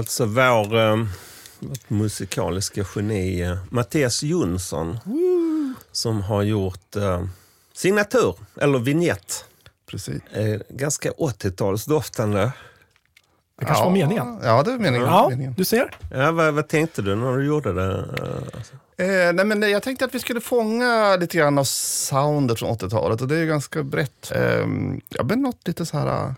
Alltså vår eh, musikaliska geni eh, Mattias Jonsson som har gjort eh, signatur, eller vignett. Precis. Eh, ganska 80-talsdoftande. Det kanske var meningen. Ja, det är meningen. Ja, meningen. du ser. Ja, vad, vad tänkte du när du gjorde det? Eh, nej, men jag tänkte att vi skulle fånga lite grann av soundet från 80-talet och det är ganska brett. Eh, ja, men något lite så här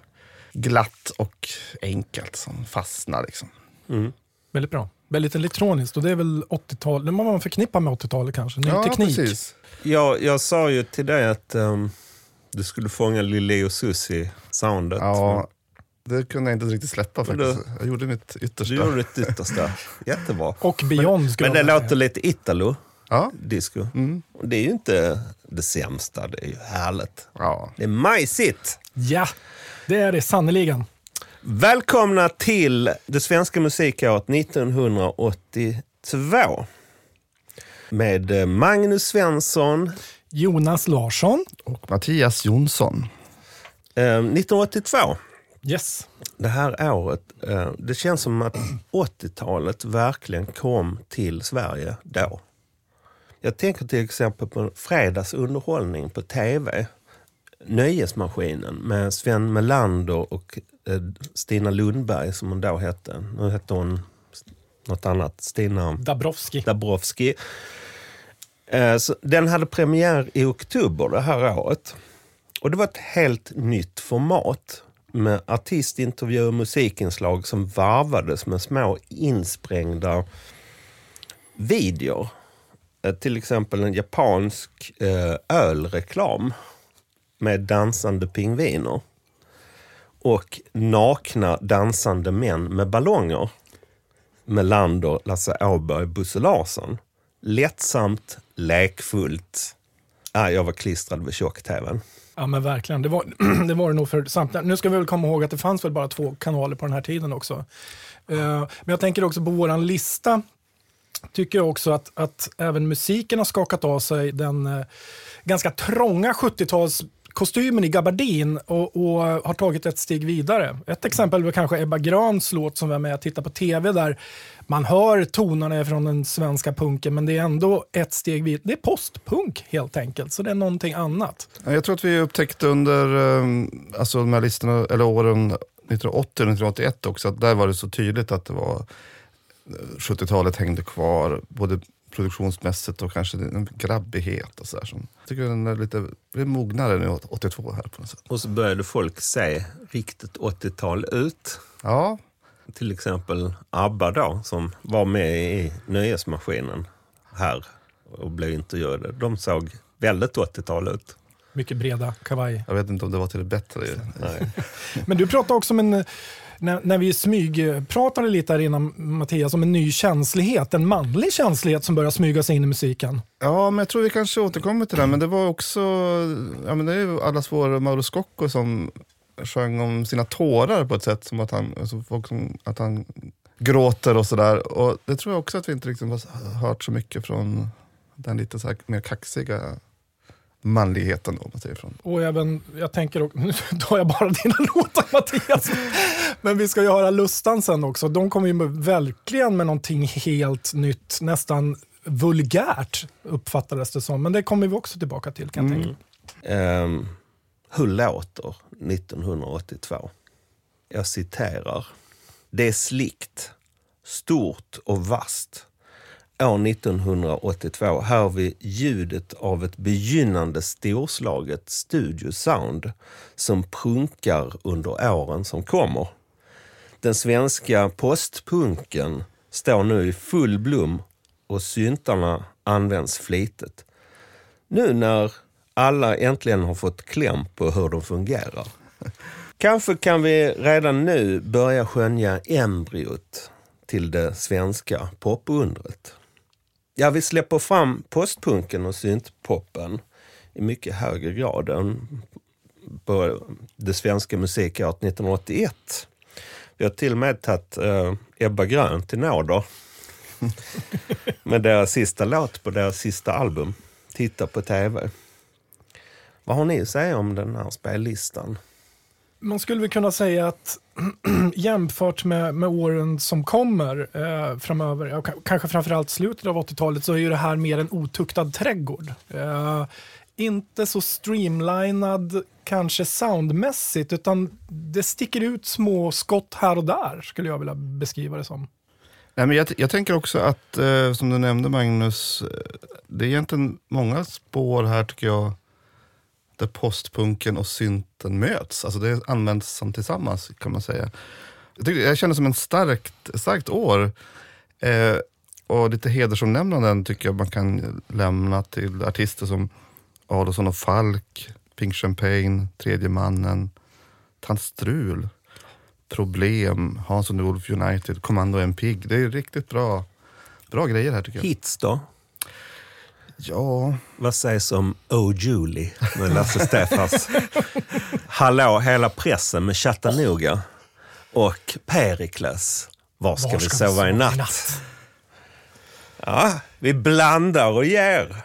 glatt och enkelt som fastnar liksom. Mm. Väldigt bra. Väldigt elektroniskt och det är väl 80-tal, det man förknippa med 80-talet kanske. Ny ja, teknik. precis. Jag, jag sa ju till dig att um, du skulle fånga Lili och Susie-soundet. Ja, det kunde jag inte riktigt släppa Men du- faktiskt. Jag gjorde mitt yttersta. Du gjorde ditt yttersta. Jättebra. Och Beyond skulle Men det låter lite Italo-disco. Ja. Mm. Och Det är ju inte det sämsta, det är ju härligt. Ja. Det är majsigt! Ja, det är det sannerligen. Välkomna till det svenska musikåret 1982. Med eh, Magnus Svensson. Jonas Larsson. Och Mattias Jonsson. Eh, 1982, Yes. det här året, eh, det känns som att 80-talet verkligen kom till Sverige då. Jag tänker till exempel på fredagsunderhållning på tv. Nöjesmaskinen med Sven Melander och eh, Stina Lundberg som hon då hette. Nu heter hon något annat. Stina Dabrowski. Dabrowski. Eh, så Den hade premiär i oktober det här året. Och det var ett helt nytt format med artistintervjuer och musikinslag som varvades med små insprängda videor. Eh, Till exempel en japansk ölreklam med dansande pingviner. Och nakna dansande män med ballonger. Melander, Lasse Åberg, Bosse Larsson. Lättsamt, lekfullt. Ah, jag var klistrad vid tjock-tvn. Ja men verkligen, det var det, var det nog för samtliga. Nu ska vi väl komma ihåg att det fanns väl bara två kanaler på den här tiden också. Uh, men jag tänker också på våran lista, tycker jag också att, att även musiken har skakat av sig den eh, ganska trånga 70-tals kostymen i gabardin och, och har tagit ett steg vidare. Ett exempel är kanske Ebba Gröns låt som var med och tittade på tv där man hör tonerna från den svenska punken men det är ändå ett steg vidare. Det är postpunk helt enkelt, så det är någonting annat. Jag tror att vi upptäckte under eh, alltså de här listorna, eller åren 1980 och 1981 också, att där var det så tydligt att det var eh, 70-talet hängde kvar, både produktionsmässigt och kanske en grabbighet och sådär. som- Jag tycker den är lite är mognare nu, 82 här på något sätt. Och så började folk se riktigt 80-tal ut. Ja, Till exempel ABBA då, som var med i Nöjesmaskinen här och blev intervjuade. De såg väldigt 80-tal ut. Mycket breda kavaj. jag vet inte om det var till det bättre. Nej. Men du pratade också om en, när, när vi smygpratade lite här innan Mattias, om en ny känslighet, en manlig känslighet som börjar smyga sig in i musiken. Ja, men jag tror vi kanske återkommer till det. Men det var också, ja men det är ju allas vår Mauro Scocco som sjöng om sina tårar på ett sätt som att han, alltså folk som, att han gråter och sådär. Och det tror jag också att vi inte riktigt har hört så mycket från den lite så här mer kaxiga manligheten då, från. Och även, jag tänker, nu tar jag bara dina låtar Mattias, men vi ska ju höra Lustan sen också. De kommer ju med, verkligen med någonting helt nytt, nästan vulgärt uppfattades det som. Men det kommer vi också tillbaka till kan jag tänka. Ehm, hur låter 1982? Jag citerar. Det är slikt, stort och vast. År 1982 hör vi ljudet av ett begynnande storslaget studiosound som prunkar under åren som kommer. Den svenska postpunken står nu i full blom och syntarna används flitigt. Nu när alla äntligen har fått kläm på hur de fungerar. Kanske kan vi redan nu börja skönja embryot till det svenska popundret. Ja, vi släpper fram postpunken och syntpoppen i mycket högre grad än på det svenska musikåret 1981. Vi har till och med tagit eh, Ebba Grön till nåder med deras sista låt på deras sista album, Titta på TV. Vad har ni att säga om den här spellistan? Man skulle väl kunna säga att jämfört med, med åren som kommer eh, framöver, ja, kanske framförallt slutet av 80-talet, så är ju det här mer en otuktad trädgård. Eh, inte så streamlinad kanske soundmässigt, utan det sticker ut små skott här och där, skulle jag vilja beskriva det som. Nej, men jag, jag tänker också att, eh, som du nämnde Magnus, eh, det är egentligen många spår här tycker jag, där postpunken och synten möts. Alltså det används som tillsammans kan man säga. Jag, tycker, jag känner det som en starkt, starkt år. Eh, och lite hedersomnämnanden tycker jag man kan lämna till artister som Adolfsson och Falk, Pink Champagne, Tredje mannen, Tant Strul, Problem, Hans och Ulf United, Kommando en pigg. Det är riktigt bra, bra grejer här tycker jag. Hits då? Ja, Vad sägs om Oh Julie med Lasse Stefans? Hallå hela pressen med Chattanooga. Och Perikles. Var ska, Var vi sova i natt? Ja, vi blandar och ger.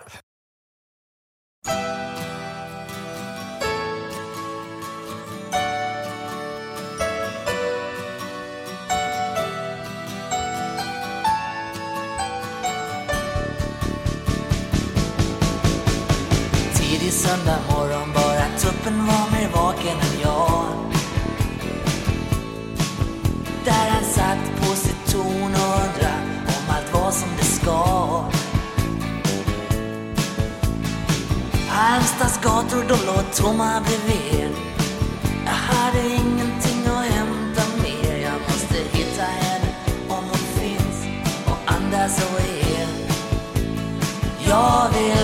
Till söndag morgon. Bara tuppen var mer vaken än jag. Där han satt på sitt torn och undra om allt var som det ska. Halmstads gator de låg tomma bredvid. Jag hade ingenting att hämta mer. Jag måste hitta henne om hon finns och andas och är jag vill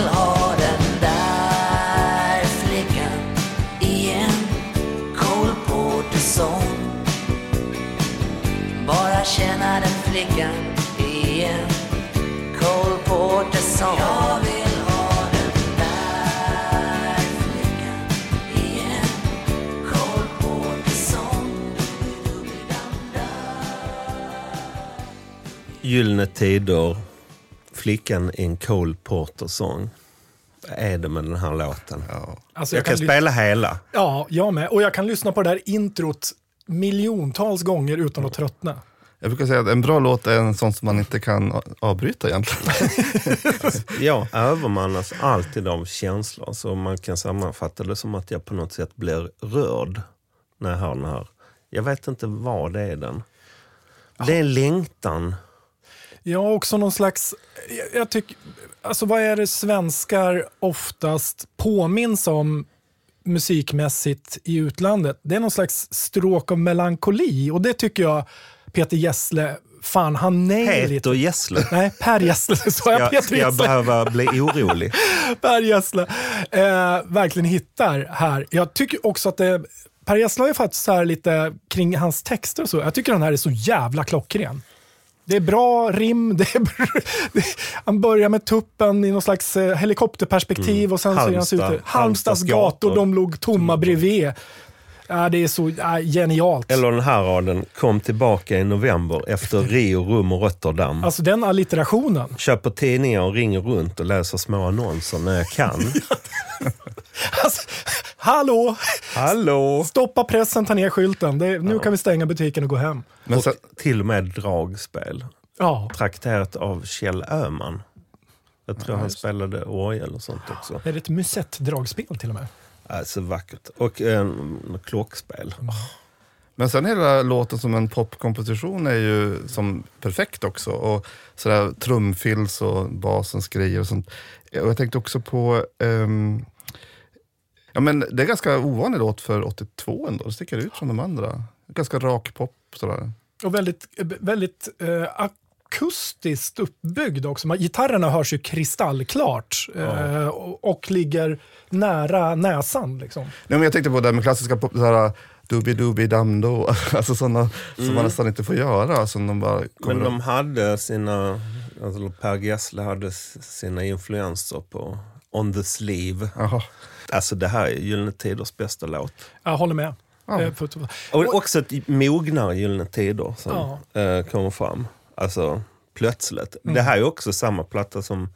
flickan i en Cole Porter-sång Jag vill ha den där flickan i en Cole Porter-sång Doobidoo-dam-dam. Gyllene Tider, Flickan i en Cole Porter-sång. Vad är det med den här låten? ja. Alltså, Jag kan ly- spela hela. Ja, jag med. Och jag kan lyssna på det där introt miljontals gånger utan att tröttna. Jag brukar säga att en bra låt är en sån som man inte kan avbryta egentligen. Jag övermannas alltid av känslor, så man kan sammanfatta det som att jag på något sätt blir rörd när jag hör den här. Jag vet inte vad det är den. Det är en längtan. Ja, också någon slags... Jag, jag tycker... Alltså vad är det svenskar oftast påminns om musikmässigt i utlandet? Det är någon slags stråk av melankoli och det tycker jag Peter Gessle, fan han it. Peter Gessle. Nej, Per Gessle. Så jag Jag, Peter ska jag Gessle. behöva bli orolig? Per Gessle eh, verkligen hittar här. Jag tycker också att det, Per Gessle har ju faktiskt så här lite kring hans texter och så. Jag tycker den här är så jävla klockren. Det är bra rim, det är br- det, han börjar med tuppen i någon slags eh, helikopterperspektiv och sen så är han Halmstad. ute. Halmstads gator, gator. de låg tomma bredvid. Ja, det är så ja, genialt. Eller den här raden, kom tillbaka i november efter Rio, Rum och Rotterdam. Alltså den allitterationen. Köper tidningar och ringer runt och läser små annonser när jag kan. Alltså, hallå! Hallå! Stoppa pressen, ta ner skylten. Det, nu kan vi stänga butiken och gå hem. Men Och till och med dragspel. Ja, Trakterat av Kjell Öhman. Jag tror han spelade orgel och sånt också. är det ett musettdragspel till och med? Alltså vackert. Och en klockspel. men sen hela låten som en popkomposition är ju som perfekt också. Och sådär trumfills och basens grejer och sånt. Och jag tänkte också på ehm, Ja, men det är en ganska ovanlig låt för 82 ändå. Det sticker ut från de andra. Ganska rak pop sådär. Och väldigt, väldigt eh, akustiskt uppbyggd också. Man- Gitarrerna hörs ju kristallklart eh, och, och ligger nära näsan. Liksom. Nej, men jag tänkte på det här med klassiska pop, såhär dubi dubi dam do. Alltså sådana som man nästan inte får göra. Som de bara Men de upp. hade sina, alltså Per Gessle hade sina influenser på On the Sleeve. Jaha. Alltså det här är Gyllene Tiders bästa låt. Jag håller med. Ja. Eh, Och också ett mognare Gyllene Tider som Ja. eh, kommer fram. Alltså plötsligt. Det här är också samma platta som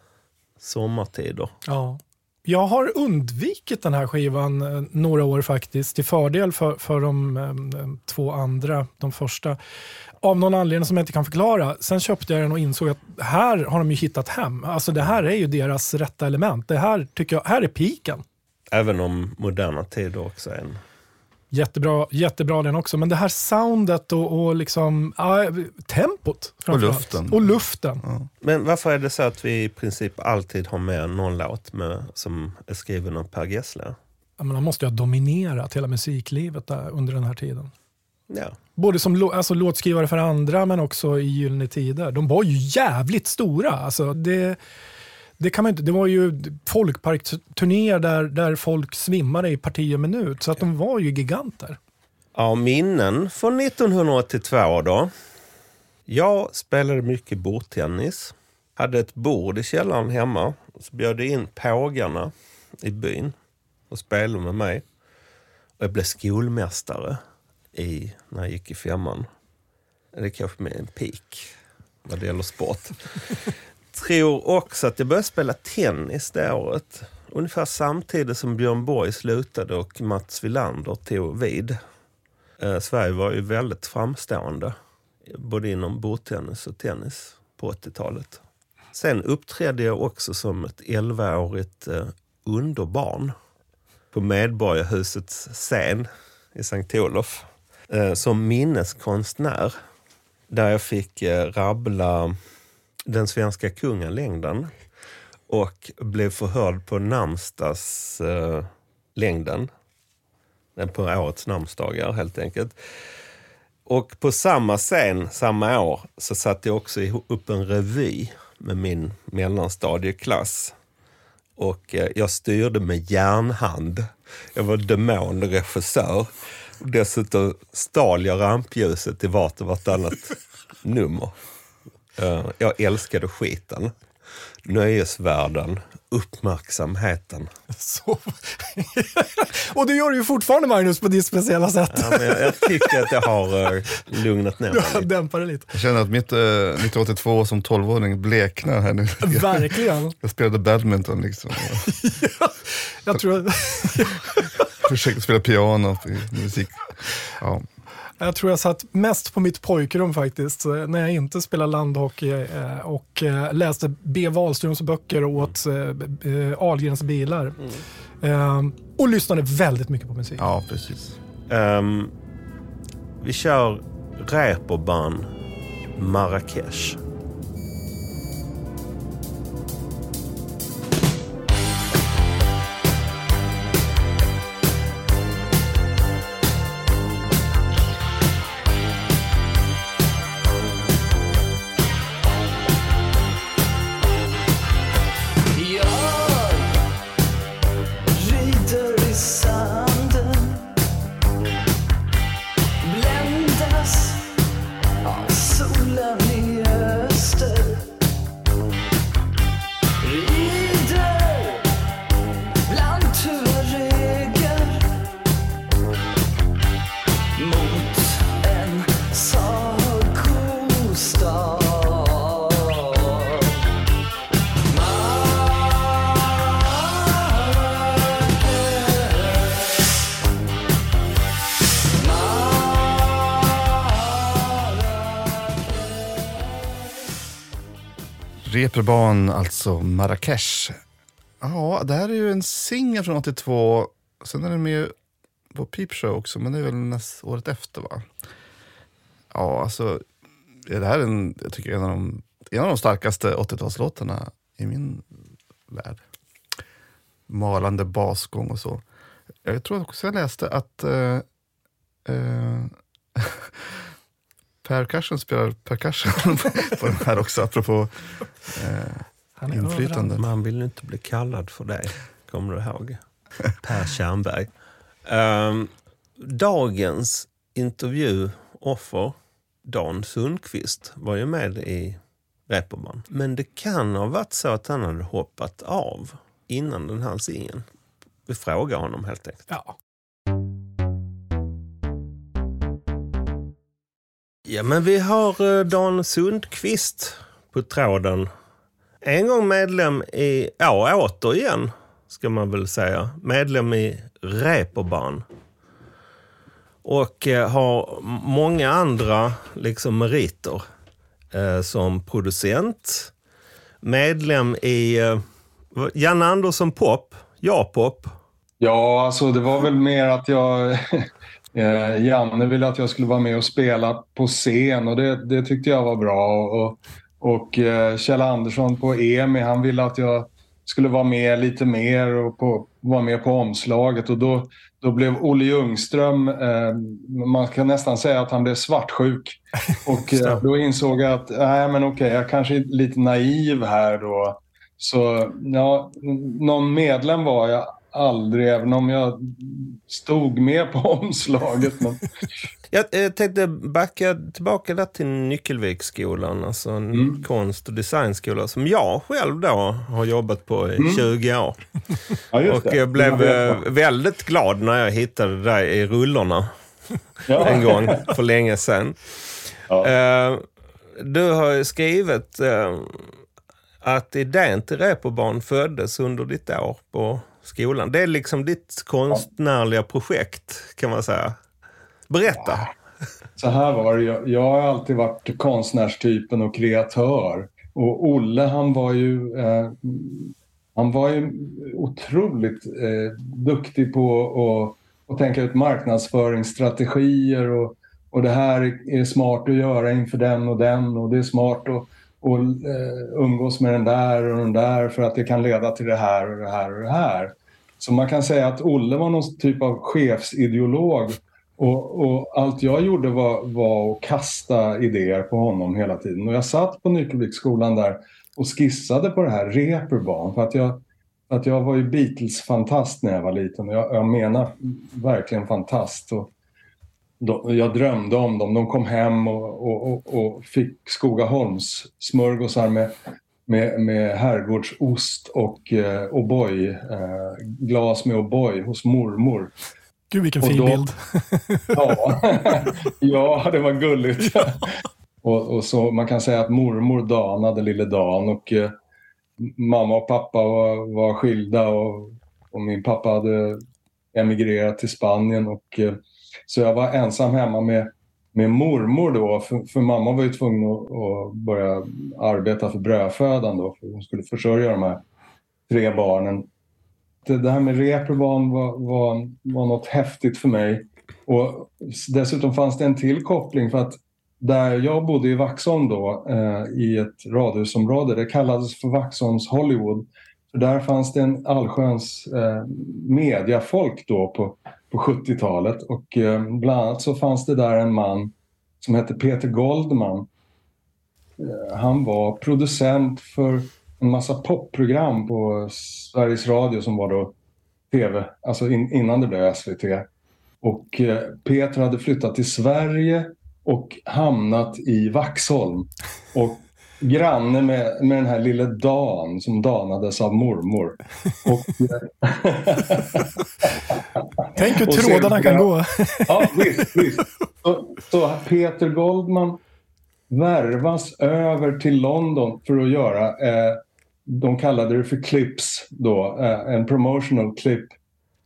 Sommartider. Ja. Jag har undvikit den här skivan eh, några år faktiskt, till fördel för, för de eh, två andra, de första. Av någon anledning som jag inte kan förklara. Sen köpte jag den och insåg att här har de ju hittat hem. Alltså det här är ju deras rätta element. Det här tycker jag, här är piken. Även om moderna tider också är en... Jättebra, jättebra den också, men det här soundet och, och liksom, ja, tempot. framförallt. luften. Och luften. Men varför är det så att vi i princip alltid har med någon låt med, som är skriven av Per Gessle? Ja, men de måste ju ha dominerat hela musiklivet där under den här tiden. Ja. Både som alltså, låtskrivare för andra men också i Gyllene Tider. De var ju jävligt stora. Alltså, det, det, kan man inte, det var ju folkparksturnéer där, där folk svimmade i parti och minut. Så att de var ju giganter. Ja, minnen från 1982 då. Jag spelade mycket bordtennis. Hade ett bord i källaren hemma. Så bjöd jag in pågarna i byn och spelade med mig. Och jag blev skolmästare i, när jag gick i femman. Det är kanske med en peak vad det gäller sport. Tror också att jag började spela tennis det året. Ungefär samtidigt som Björn Borg slutade och Mats Wilander tog vid. Eh, Sverige var ju väldigt framstående, både inom bordtennis och tennis på 80-talet. Sen uppträdde jag också som ett 11-årigt eh, underbarn på Medborgarhusets scen i Sankt Olof eh, som minneskonstnär. Där jag fick eh, rabbla den svenska kungalängden och blev förhörd på namnsdags eh, längden. På årets namnsdagar helt enkelt. Och på samma scen samma år så satte jag också upp en revy med min mellanstadieklass. Och eh, jag styrde med järnhand. Jag var demonregissör. Dessutom stal jag rampljuset i vart och vartannat nummer. Eh, jag älskade skiten. Nöjesvärlden, uppmärksamheten. Så. och det gör du ju fortfarande Magnus på ditt speciella sätt. Ja, men jag, jag tycker att jag har uh, lugnat ner Du mig har lite. dämpat det lite. Jag känner att mitt eh, 1982 som 12-åring bleknar här nu. Verkligen. Jag spelade badminton liksom. Jag Jag tror, försökte spela piano i musik. Ja. Jag tror jag satt mest på mitt pojkrum faktiskt. eh, När jag inte spelade landhockey eh, och eh, läste B. Wahlströms böcker och åt Ahlgrens bilar. Eh, Och lyssnade väldigt mycket på musik. ja, precis. Ehm, vi kör Reeperbahn Marrakesh. Turban, alltså Marrakesh. Ja, det här är ju en singel från 82. Sen är den med på Peep Show också, men det är väl näst, året efter va? Ja, alltså. är Det här är en, jag tycker en av de, en av de starkaste 80-talslåtarna i min värld. Malande basgång och så. Jag tror också jag läste att eh, eh, percussion spelar percussion på den här också, apropå eh, Han är inflytande. Man vill inte bli kallad för det, kommer du ihåg? Per Tjernberg. Ehm, dagens intervjuoffer, Dan Sundqvist, var ju med i Reeperbahn. Men det kan ha varit så att han hade hoppat av innan den här singeln. Vi frågar honom helt enkelt. Ja. Ja, men vi har eh, Dan Sundqvist på tråden. En gång medlem i, ja återigen, ska man väl säga. Medlem i Reeperbahn. Och eh, har många andra liksom, meriter. Eh, som producent, medlem i eh, Janne Andersson Pop, Ja-pop. Ja, alltså det var väl mer att jag eh, Janne ville att jag skulle vara med och spela på scen och det, det tyckte jag var bra. Och, och eh, Kjell Andersson på EMI, han ville att jag skulle vara med lite mer och på, vara med på omslaget. Och då, då blev Olle Ljungström, eh, man kan nästan säga att han blev svartsjuk. Och eh, då insåg jag att, nej men okej, jag kanske är lite naiv här då. Så ja, någon medlem var jag aldrig, även om jag stod med på omslaget. Men... Jag, tänkte backa tillbaka där till Nyckelviksskolan, alltså en Mm. konst och designskola som jag själv då har jobbat på i 20 år. Ja, Och jag blev vet eh, väldigt glad när jag hittade det där i rullorna Ja. en gång för länge sedan. Ja. Eh, Du har ju skrivit eh, att idén till Reeperbahn föddes under ditt år på skolan. Det är liksom ditt konstnärliga projekt kan man säga. Berätta. Så här var det. Jag, jag har alltid varit konstnärstypen och kreatör. Och Olle han var ju, eh, han var ju otroligt eh, duktig på att, att tänka ut marknadsföringsstrategier och, och det här är smart att göra inför den och den och det är smart att och, eh, umgås med den där och den där för att det kan leda till det här och det här och det här. Så man kan säga att Olle var någon typ av chefsideolog och, och allt jag gjorde var, var att kasta idéer på honom hela tiden. Och jag satt på Nyckelviksskolan där och skissade på det här Reeperbahn för att jag, att jag var ju Beatles-fantast när jag var liten. Jag, jag menar verkligen fantast. Och de, jag drömde om dem. De kom hem och, och, och, och fick Skogaholms smörgåsar med, med, med herrgårdsost och eh, O'boy, eh, glas med O'boy hos mormor. Gud vilken fin då- bild. Ja, ja det var gulligt. och, och så man kan säga att mormor danade lille Dan och eh, mamma och pappa var, var skilda och, och min pappa hade emigrerat till Spanien och eh, så jag var ensam hemma med, med mormor då för, för mamma var ju tvungen att, att börja arbeta för brödfödan då för hon skulle försörja de här tre barnen det, det här med Reeperbahn var, var, var något häftigt för mig. Och dessutom fanns det en till koppling för att där jag bodde i Vaxholm då, eh, i ett radhusområde, det kallades för Vaxholms Hollywood. Så där fanns det en allsköns eh, mediafolk då på, på 70-talet och eh, bland annat så fanns det där en man som hette Peter Goldman. Eh, han var producent för en massa popprogram på Sveriges Radio som var då tv, alltså in, innan det blev SVT. Och eh, Peter hade flyttat till Sverige och hamnat i Vaxholm. Och granne med, med den här lille Dan som danades av mormor. Och, Tänk hur Och trådarna kan gå. Ja, visst, visst. Så, så Peter Goldman värvas över till London för att göra, eh, de kallade det för clips då, eh, en promotional clip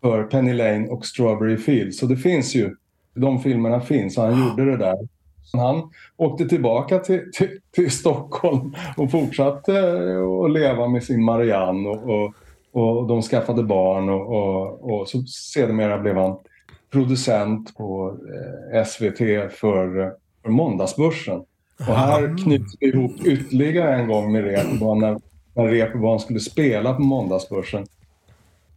för Penny Lane och Strawberry Fields. Så det finns ju, de filmerna finns, så han gjorde det där. Han åkte tillbaka till, till, till Stockholm och fortsatte eh, att leva med sin Marianne och, och, och de skaffade barn och, och, och så sedermera blev han producent på eh, SVT för, för Måndagsbörsen. Och här knyts vi ihop ytterligare en gång med Reeperbahn när, när Reeperbahn skulle spela på Måndagsbörsen.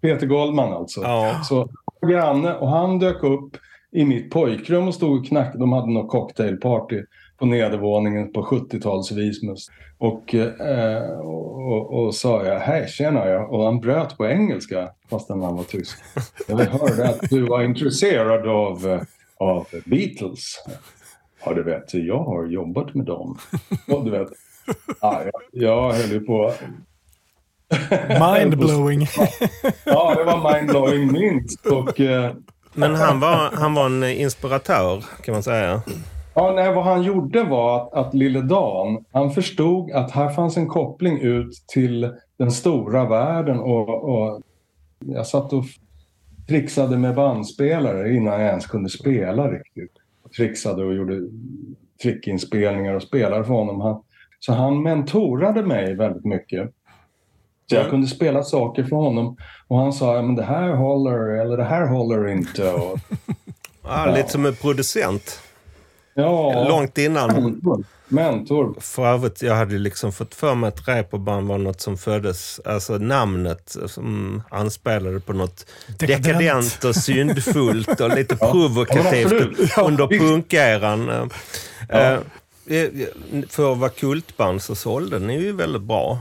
Peter Goldman alltså. Ja. Så granne och han dök upp i mitt pojkrum och stod och knackade. De hade något cocktailparty på nedervåningen på 70-talsvis. Och, eh, och, och, och sa jag, hej tjena, ja. och han bröt på engelska fastän han var tysk. Jag hörde att du var intresserad av, eh, av Beatles. Ja, du vet, jag har jobbat med dem. Och du vet, ja, jag, jag höll ju på... Mindblowing. Ja, det var mindblowing minst. Och, eh, men han var, han var en inspiratör kan man säga. Ja, nej, vad han gjorde var att, att lille Dan, han förstod att här fanns en koppling ut till den stora världen och, och Jag satt och trixade med bandspelare innan jag ens kunde spela riktigt. Och trixade och gjorde trickinspelningar och spelade för honom. Han, så han mentorade mig väldigt mycket. Så jag kunde spela saker för honom och han sa men det här håller eller det här håller inte. Och, Ja, Lite som en producent. ja, Långt innan. mentor. För övrigt, jag hade liksom fått för mig att reeperbahn var något som föddes, alltså namnet som anspelade på något Dekadent. dekadent och syndfullt och lite provokativt Ja, under punkeran. Eh, Ja. eh, För att vara kultband så sålde ni ju väldigt bra.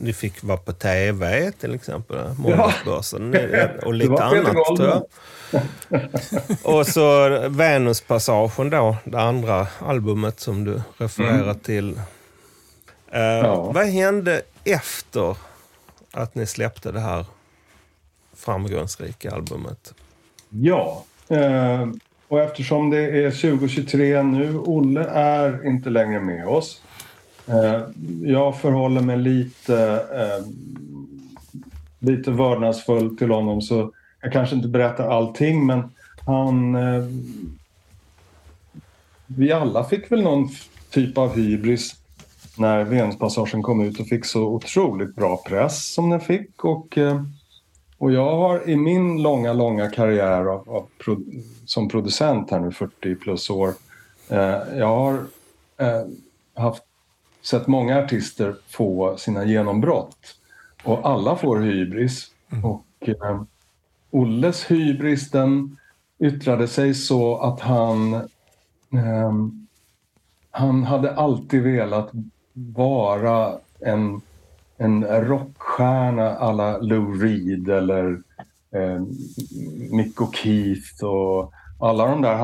Ni fick vara på tv till exempel, Måndagsbörsen Ni- och lite annat tror jag. Och så Venuspassagen då, det andra albumet som du refererar Mm. till. Eh, Vad hände efter att ni släppte det här framgångsrika albumet? Ja, eh, och eftersom det är 2023 nu, Olle är inte längre med oss. Eh, jag förhåller mig lite, eh, lite vördnadsfull till honom så jag kanske inte berättar allting men han... Eh, vi alla fick väl någon typ av hybris när Venuspassagen kom ut och fick så otroligt bra press som den fick. Och, och jag har i min långa, långa karriär av, av som producent här nu, 40 plus år, jag har haft sett många artister få sina genombrott. Och alla får hybris. Och eh, Olles hybris den yttrade sig så att han ehm, han hade alltid velat vara en, en rockstjärna alla Lou Reed eller eh, Mick O'Keefe och alla de där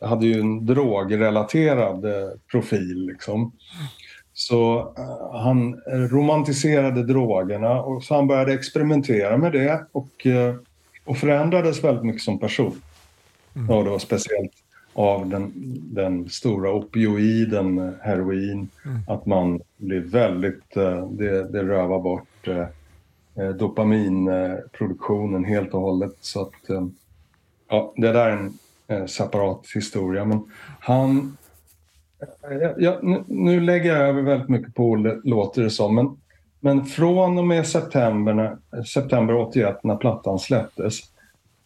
hade ju en drogrelaterad eh, profil. Liksom. Så eh, han romantiserade drogerna och så han började experimentera med det och, eh, och förändrades väldigt mycket som person. Och då speciellt av den, den stora opioiden heroin. Att man blir väldigt, det, det rövar bort dopaminproduktionen helt och hållet. Så att, ja, det där är en eh, separat historia. Men han, eh, eh, ja, nu, nu lägger jag över väldigt mycket på Olle, låter det som. Men, men från och med september, när, eh, september 81 när plattan släpptes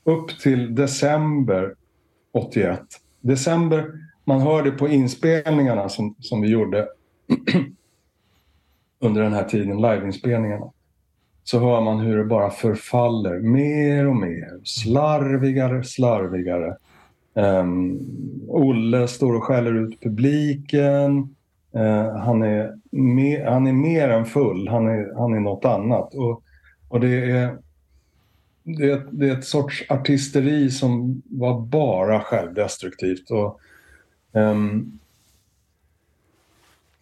upp till december 81. December, man hör det på inspelningarna som, som vi gjorde under den här tiden, liveinspelningarna. Så hör man hur det bara förfaller mer och mer. Slarvigare, slarvigare. Um, Olle står och skäller ut publiken. Uh, han, är mer, han är mer än full, han är, han är något annat. Och, och det är det är, det är ett sorts artisteri som var bara självdestruktivt. Och, um,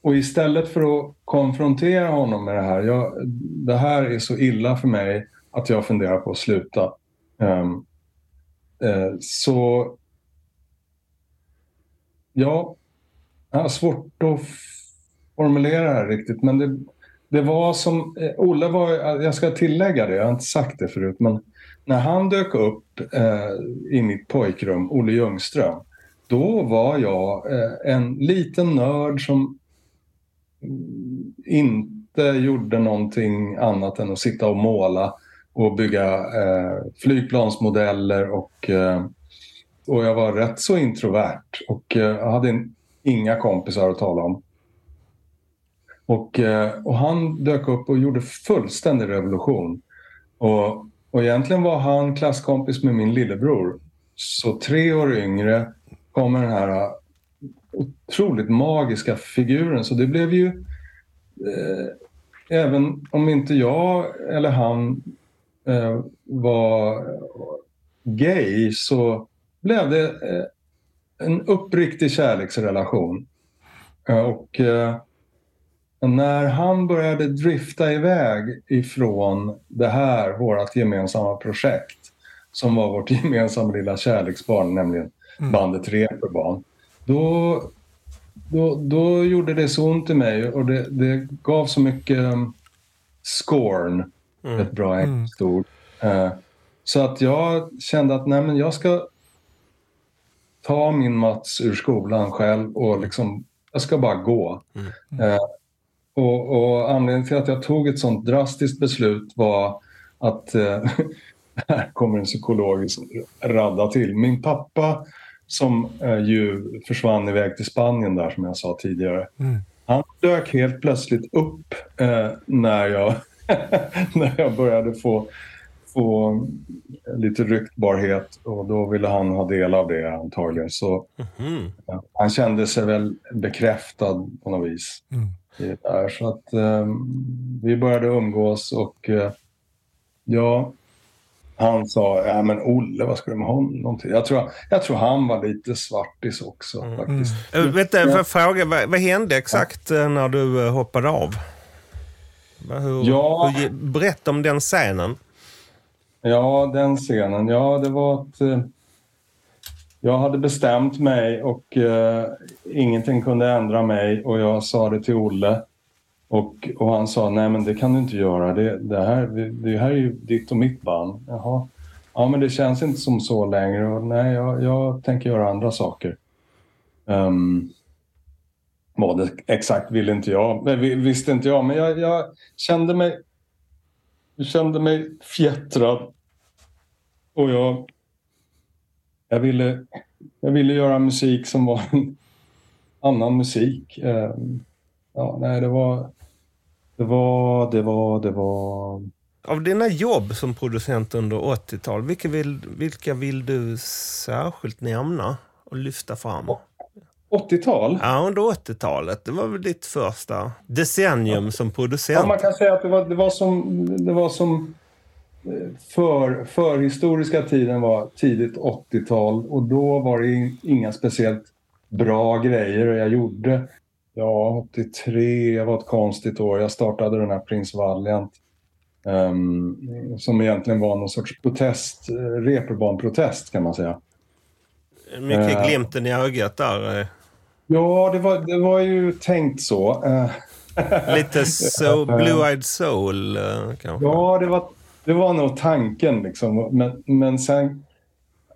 och istället för att konfrontera honom med det här, jag, det här är så illa för mig att jag funderar på att sluta. Um, så ja, jag har svårt att formulera det här riktigt, men det, det var som... eh, Olle var, eh, jag ska tillägga det, jag har inte sagt det förut, men när han dök upp eh, i mitt pojkrum, Olle Ljungström, då var jag eh, en liten nörd som inte gjorde någonting annat än att sitta och måla och bygga eh, flygplansmodeller och, eh, och jag var rätt så introvert och eh, jag hade en, inga kompisar att tala om. Och, eh, och han dök upp och gjorde fullständig revolution. Och, och egentligen var han klasskompis med min lillebror. Så tre år yngre kommer den här eh, otroligt magiska figuren. Så det blev ju... Eh, även om inte jag eller han eh, var gay så blev det eh, en uppriktig kärleksrelation. Eh, och eh, när han började drifta iväg ifrån det här, vårt gemensamma projekt som var vårt gemensamma lilla kärleksbarn, nämligen bandet Reeperbahn. Då, då, då gjorde det så ont i mig och det, det gav så mycket um, scorn ett bra engelskt ord. Eh, så att jag kände att nej, men jag ska ta min Mats ur skolan själv och liksom, jag ska bara gå. Eh, och, och anledningen till att jag tog ett sånt drastiskt beslut var att, eh, här kommer en psykologisk radda till. Min pappa som eh, ju försvann iväg till Spanien där som jag sa tidigare. Han dök helt plötsligt upp eh, när, jag, när jag började få, få lite ryktbarhet och då ville han ha del av det antagligen. Så ja, han kände sig väl bekräftad på något vis. Det där. Så att eh, vi började umgås och eh, ja, han sa, ja men Olle, vad ska du med honom till? Jag tror, jag tror han var lite svartis också faktiskt. Uh, vet du, jag fråga, vad, vad hände exakt eh, när du eh, hoppade av? Hur, Ja. hur, berätta om den scenen. Ja, den scenen. Ja, det var att eh, jag hade bestämt mig och eh, ingenting kunde ändra mig och jag sa det till Olle. Och, och han sa, nej men det kan du inte göra. Det, det, här, det här är ju ditt och mitt band. Jaha. Ja, men det känns inte som så längre. Och, nej, jag, jag tänker göra andra saker. Um, vad det exakt ville inte jag. Visste inte jag. Men jag, jag kände mig jag kände mig fjättrad. Och jag, jag, ville, jag ville göra musik som var en annan musik. Eh, Ja, nej, det var... Det var, det var, det var... Av dina jobb som producent under 80-talet, vilka vill, vilka vill du särskilt nämna och lyfta fram? 80-tal? Ja, under 80-talet. Det var väl ditt första decennium som Ja, producent? man kan säga att det var, det var som... Det var som eh, för, förhistoriska tiden var tidigt 80-tal och då var det in- inga speciellt bra grejer jag gjorde. Ja, 83 var ett konstigt år. Jag startade den här Prince Valiant. ehm, som egentligen var någon sorts protest, eh, reeperbahn-protest kan man säga. Mycket Eh. glimten i ögat där. Eh. Ja, det var, det var ju tänkt så. Eh, Lite so, Blue-Eyed Soul eh, kanske? Ja, det var, det var nog tanken. Liksom. Men, men sen...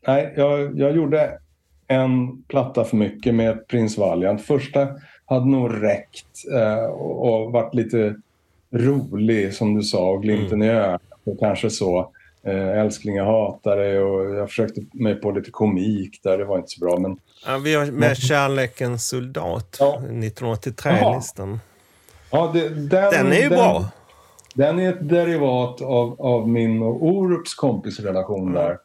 Nej, jag, jag gjorde en platta för mycket med Prince Valiant. Första hade nog räckt eh, och, och varit lite rolig, som du sa, och glimten i ögat. Och kanske så. Eh, älskling, jag hatar dig och jag försökte mig på lite komik där. Det var inte så bra. Men Ja, vi har med Kärlekens soldat, Ja. 1983-listan. ja, det, den, Den är ju bra. Den är ett derivat av, av min och Orups kompisrelation där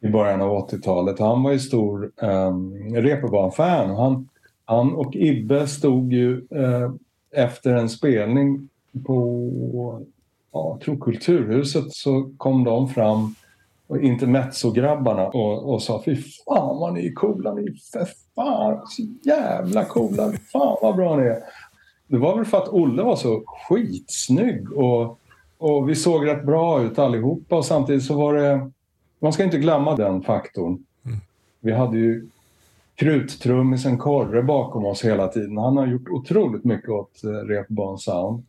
i början av 80-talet. Han var ju stor um, Reeperbahn-fan. Han, han och Ibbe stod ju eh, efter en spelning på ja, jag tror Kulturhuset så kom de fram och intermezzo-grabbarna och, och sa fy fan vad ni är coola, ni är för fan så jävla coola, fan vad bra ni är. Det var väl för att Olle var så skitsnygg och, och vi såg rätt bra ut allihopa och samtidigt så var det... Man ska inte glömma den faktorn. Vi hade ju kruttrummisen Korre bakom oss hela tiden. Han har gjort otroligt mycket åt eh, Repban Sound.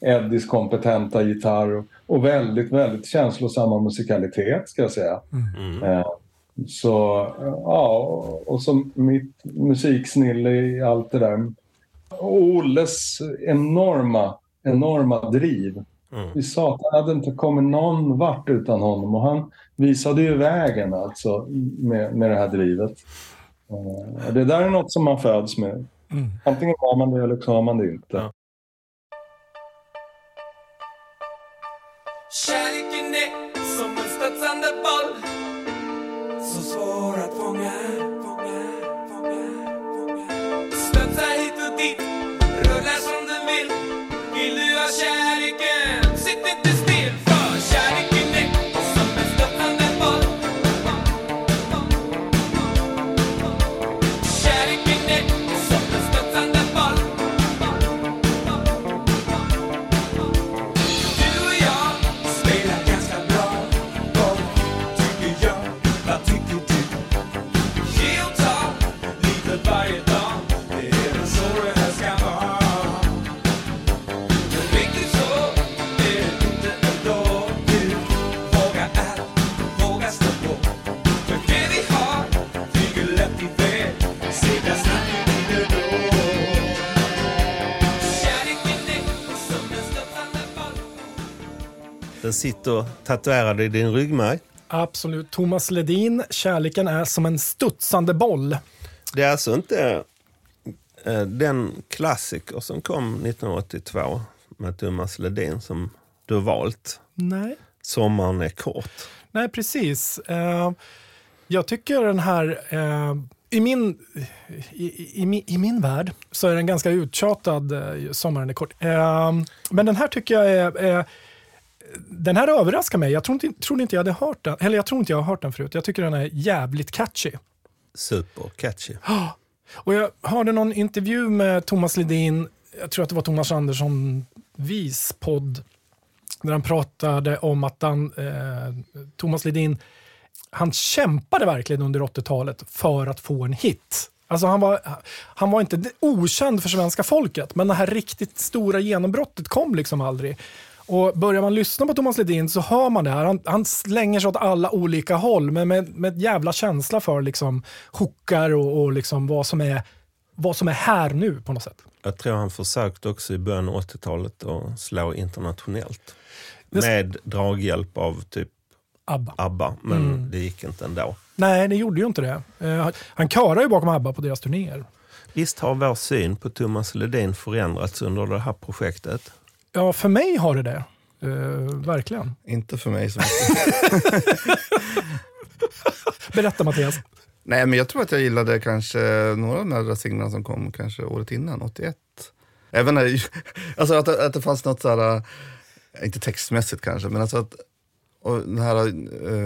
Eddies kompetenta gitarr och, och väldigt, väldigt känslosamma musikalitet ska jag säga. Eh, så, ja, och, så mitt musiksnille i allt det där. Och Olles enorma, enorma driv. Vi sa att det hade inte kommit någon vart utan honom och han visade ju vägen alltså med, med det här drivet. Eh, Det där är något som man föds med. Antingen har man det eller så har man det inte. Ja. Kärleken Den sitter tatuerad i din ryggmärg. Absolut. Thomas Ledin, Kärleken är som en studsande boll. Det är alltså inte eh, den klassiker som kom 1982 med Thomas Ledin som du har valt. Nej. Sommaren är kort. Nej, precis. Eh, jag tycker den här... eh, i, min, i, i, i, min- I min värld så är den ganska uttjatad, Sommaren är kort. Men den här tycker jag är... den här överraskar mig. Jag tror inte, trodde inte jag hade hört den. Eller jag tror inte jag har hört den förut. Jag tycker den är jävligt catchy. Super catchy. Och jag hörde någon intervju med Thomas Ledin, jag tror att det var Thomas Andersson Vis podd, där han pratade om att han, eh, Thomas Ledin, han kämpade verkligen under 80-talet för att få en hit. Alltså han, var, han var inte okänd för svenska folket, men det här riktigt stora genombrottet kom liksom aldrig. Och börjar man lyssna på Thomas Ledin så hör man det här. Han, han slänger sig åt alla olika håll, men med, med jävla känsla för liksom hookar och, och liksom vad, som är, vad som är här nu på något sätt. Jag tror han försökte också i början av 80-talet att slå internationellt. Med draghjälp av typ ABBA. ABBA, men Mm. det gick inte ändå. Nej, det gjorde ju inte det. Eh, han- han körar ju bakom ABBA på deras turnéer. Visst har vår syn på Thomas Ledin förändrats under det här projektet? Ja, för mig har det det. Eh, verkligen. Inte för mig. Så. Berätta Mattias. Nej, men jag tror att jag gillade kanske några av de här singlarna som kom kanske året innan, 81. Även när, alltså att, att det fanns något sådär, äh, inte textmässigt kanske, men alltså att och den här äh,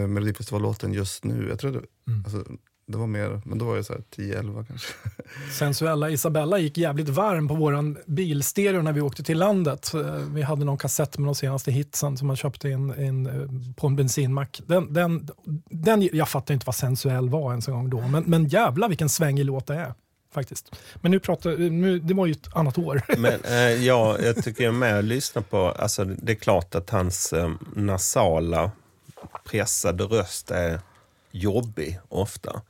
Melodifestivallåten just nu, jag tror det, alltså, det var mer, men då var jag så här 10-11 kanske. Sensuella Isabella gick jävligt varm på våran bilstereo när vi åkte till landet. Eh, Vi hade någon kassett med de senaste hitsen som man köpte in, in, eh, på en bensinmack. Den, den, den, jag fattar inte vad sensuell var ens en gång då, men, men jävla vilken svängig låt det är. Faktiskt. Men nu pratar, nu, det var ju ett annat år. Men eh, ja, jag tycker jag med och lyssnar på, alltså det är klart att hans eh, nasala pressade röst är jobbig ofta.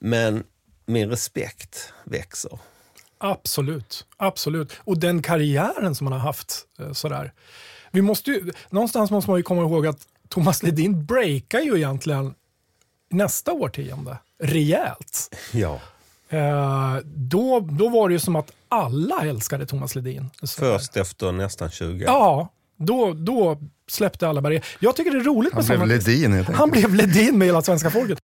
Men min respekt växer. Absolut, absolut. Och den karriären som han har haft. eh, Sådär. Vi måste ju, någonstans måste man ju komma ihåg att Thomas Ledin breakar ju egentligen nästa årtionde rejält. Ja. Eh, då, då var det ju som att alla älskade Thomas Ledin. Sådär. Först efter nästan 20 år. Ja, då, då släppte alla barriärer. Jag tycker det är roligt Han med blev sådana... Ledin helt enkelt. Han blev Ledin med hela svenska folket.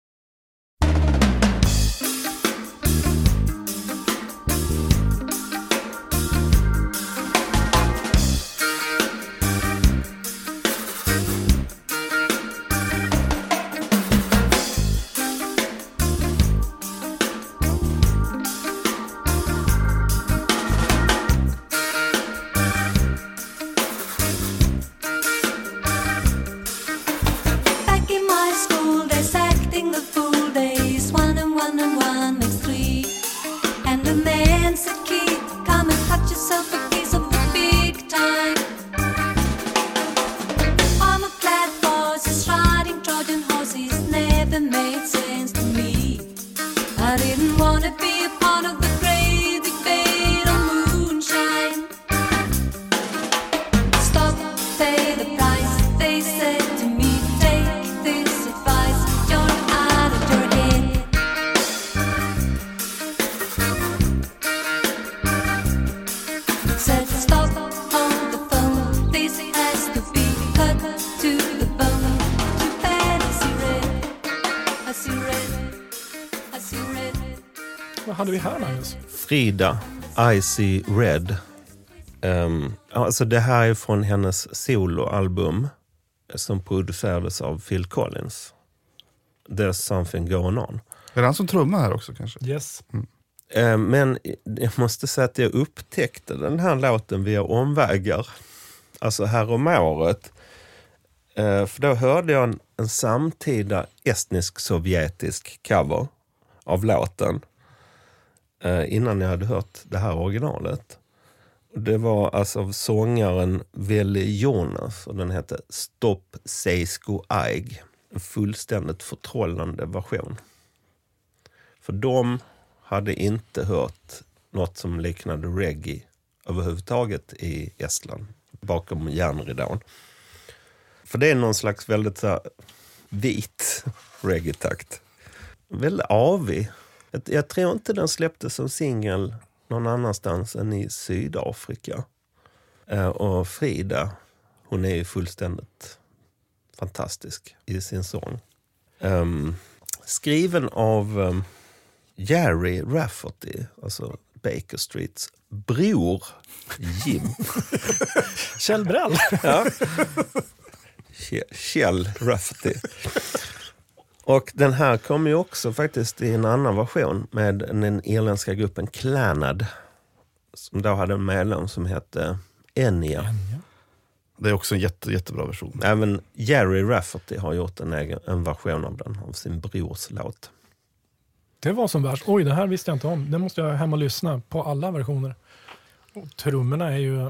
Frida, Icy Red. Um, alltså det här är från hennes soloalbum som producerades av Phil Collins. There's something going on. Är det han som trummar här också kanske? Yes. Eh, Men jag måste säga att jag upptäckte den här låten via omvägar. Alltså här om året. Eh, För då hörde jag en, en samtida estnisk-sovjetisk cover av låten. Eh, innan jag hade hört det här originalet. Det var alltså av sångaren Veli Jonas och den hette Stop Seisko Aig. En fullständigt förtrollande version. För de hade inte hört något som liknade reggae överhuvudtaget i Estland, bakom järnridån. För det är någon slags väldigt så här, vit reggae-takt. Väldigt avig. Jag, jag tror inte den släpptes som singel någon annanstans än i Sydafrika. Eh, och Frida, hon är ju fullständigt fantastisk i sin sång. Ehm, skriven av ehm, Jerry Rafferty, alltså Baker Streets bror Jim. Kjell Brell. Ja. Kjell Rafferty. Och den här kom ju också faktiskt i en annan version med den irländska gruppen Clannad. Som då hade en medlem som hette Enya. Det är också en jätte, jättebra version. Även Jerry Rafferty har gjort en, egen, en version av den, av sin brors låt. Det var som värst. Oj, det här visste jag inte om. Det måste jag hem och lyssna på alla versioner. Och trummorna är ju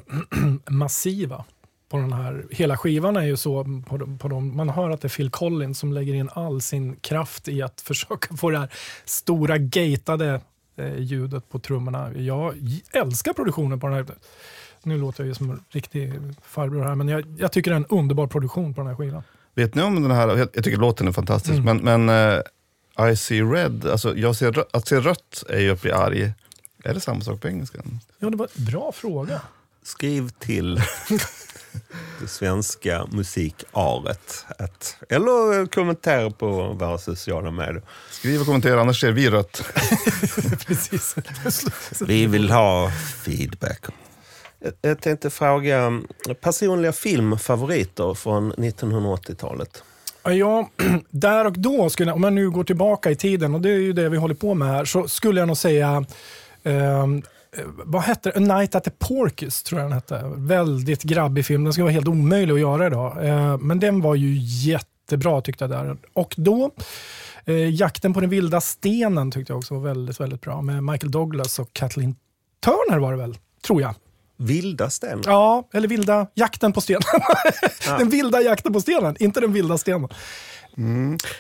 massiva på den här. Hela skivan är ju så på, de- på dem. Man hör att det är Phil Collins som lägger in all sin kraft i att försöka få det här stora gatade eh, ljudet på trummorna. Jag älskar produktionen på den här. Nu låter jag ju som en riktig farbror här, men jag, jag tycker det är en underbar produktion på den här skivan. Vet ni om den här, jag, tycker låten är fantastisk, Mm. men, men eh, I see red, alltså jag ser, att se rött är ju att bli arg. Är det samma sak på engelska? Ja, det var en bra fråga. Skriv till det svenska musikaret. Att, eller kommentera på våra sociala medier. Skriv och kommentera, annars ser vi rött. Precis. Vi vill ha feedback. Jag- Jag tänkte fråga personliga filmfavoriter från 1980-talet. Ja, där och då, skulle, jag- om jag nu går tillbaka i tiden, och det är ju det vi håller på med här, så skulle jag nog säga eh, vad hette det? A Night at the Porkis, tror jag den hette. Väldigt grabbig film. Den skulle vara helt omöjlig att göra idag. Eh, men den var ju jättebra tyckte jag. där. Och då, eh, Jakten på den vilda stenen tyckte jag också var väldigt, väldigt bra. Med Michael Douglas och Kathleen Turner var det väl, tror jag. Vilda sten. Ja, eller vilda jakten på stenen. den vilda jakten på stenen, inte den vilda stenen.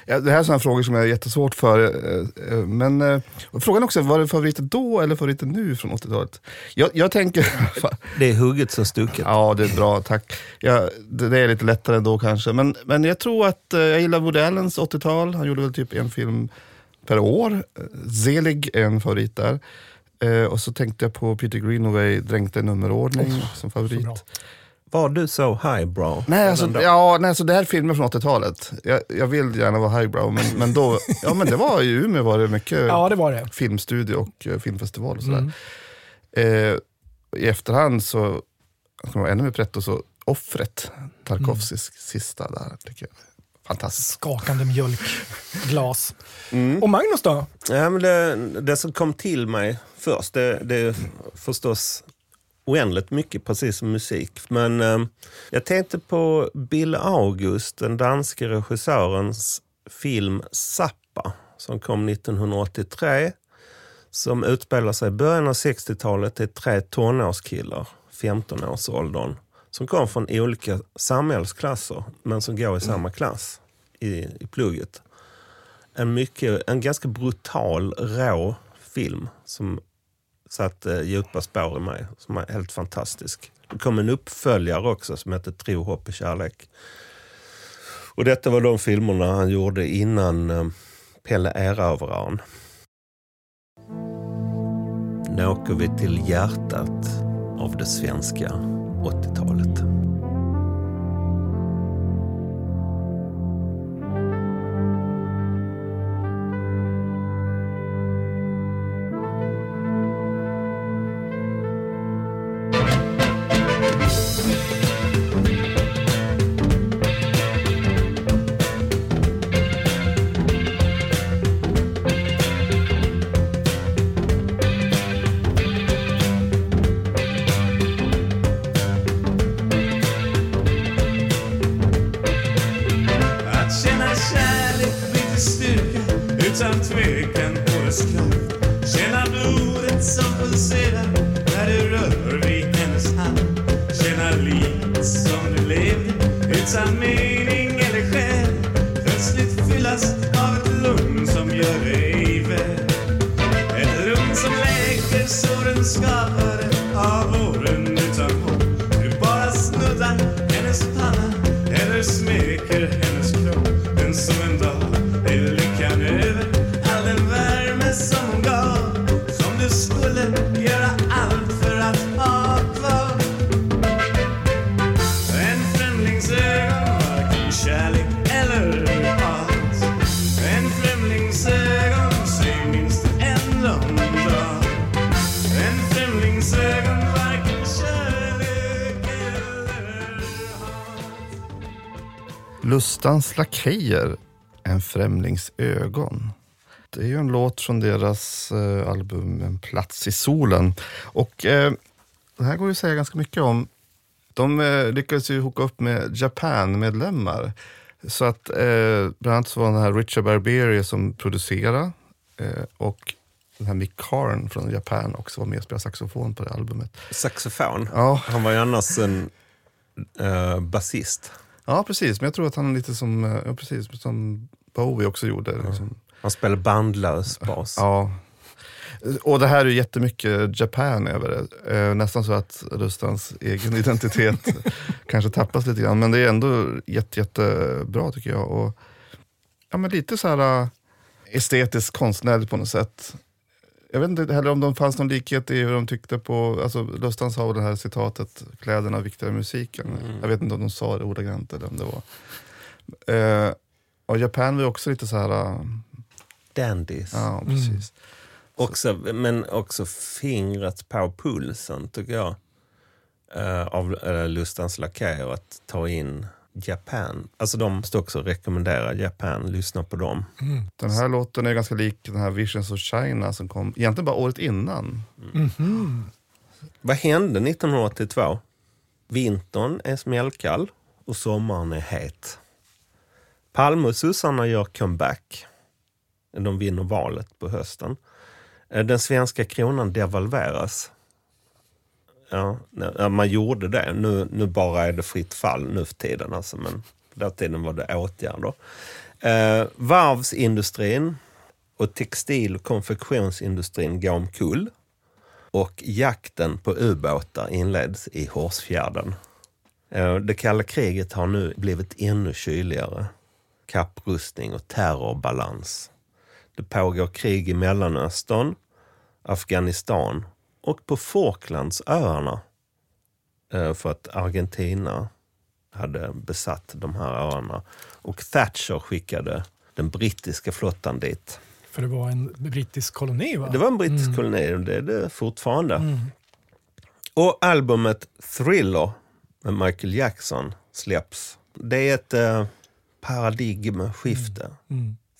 Ja, det här är sådana frågor som jag är jättesvårt för. eh, eh, Men eh, frågan också, var det favoriten då eller favoriten nu från 80-talet? Jag, jag tänker... Det är hugget som stucket. Ja, det är bra, tack. Ja, det, det är lite lättare då kanske. Men, men jag tror att jag gillar Woody Allens 80-tal. Han gjorde väl typ en film per år. Zelig är en favorit där. Och så tänkte jag på Peter Greenaway, Dränkta i nummerordning som favorit. Var du så highbrow? Nej, alltså, ja, nej, alltså det här är filmer från 80-talet. Jag, jag vill gärna vara highbrow, men, men då, ja men det var i Umeå var det mycket Ja, det var det. filmstudio och eh, filmfestival och sådär. Mm. Eh, I efterhand så, jag ska vara ännu mer pretto, så Offret, Tarkovskis sista där, tycker jag. Fantastiskt. skakande mjölkglas. Mm. Och Magnus då? Ja, men det, det som kom till mig först, det, det är förstås oändligt mycket, precis som musik. Men eh, jag tänkte på Bill August, den danske regissörens film Zappa, som kom 1983. Som utspelar sig i början av 60-talet. Det är tre tonårskillar, 15-årsåldern, som kom från olika samhällsklasser, men som går i samma klass i, i plugget en, mycket, en ganska brutal, rå film som satte eh, djupa spår i mig. Som är helt fantastisk. Det kom en uppföljare också som hette Tro, hopp och kärlek. Och detta var de filmerna han gjorde innan eh, Pelle Erövraren. Nu åker vi till hjärtat av det svenska 80-talet. Lustans lakejer, En främlings ögon. Det är ju en låt från deras eh, album En plats i solen. Och eh, det här går ju att säga ganska mycket om. De eh, lyckades ju hooka upp med Japan-medlemmar. Så att eh, bland annat så var den här Richard Barbieri som producerade eh, och den här Mick Karn från Japan också var med och spelade saxofon på det albumet. Saxofon. Ja, Han var ju annars en uh, basist. Ja precis. Men jag tror att han är lite som, eh, ja, precis, som Bowie också gjorde. Liksom. Han spelade bandlös bas. Ja. Och det här är ju jättemycket Japan över det. Eh, nästan så att Rustans egen identitet kanske tappas lite grann. Men det är ändå jätte, jättebra tycker jag. Och, ja, men lite så här äh, estetiskt konstnärligt på något sätt. Jag vet inte heller om det fanns någon likhet i hur de tyckte på, alltså Lustans har det här citatet, kläderna viktigare än musiken. Jag vet inte om de sa det ordagrant eller om det var. Eh, och Japan var ju också lite så här, äh, Dandies. ja precis. Också, men också fingret på pulsen, tycker jag. eh, av uh, Lustans Lakejer att ta in Japan. Alltså de måste också rekommendera Japan, lyssna på dem. Den här låten är ganska lik den här Visions of China som kom egentligen bara året innan. Vad hände 1982? Vintern är smällkall och sommaren är het. Palme och sossarna gör comeback. De vinner valet på hösten. Eh, Den svenska kronan devalveras. Ja, ja, man gjorde det. Nu, nu bara är det fritt fall nu för tiden. Alltså, men på den tiden var det åtgärder. Eh, varvsindustrin och textil och konfektionsindustrin går omkull. Och jakten på ubåtar inleds i Hårsfjärden. Eh, Det kalla kriget har nu blivit ännu kyligare. Kapprustning och terrorbalans. Det pågår krig i Mellanöstern, Afghanistan och på Falklandsöarna. Eh, För att Argentina hade besatt de här öarna. Och Thatcher skickade den brittiska flottan dit. För det var en brittisk koloni va? Det var en brittisk koloni och det är det fortfarande. Och albumet Thriller med Michael Jackson släpps. Det är ett eh, paradigmskifte.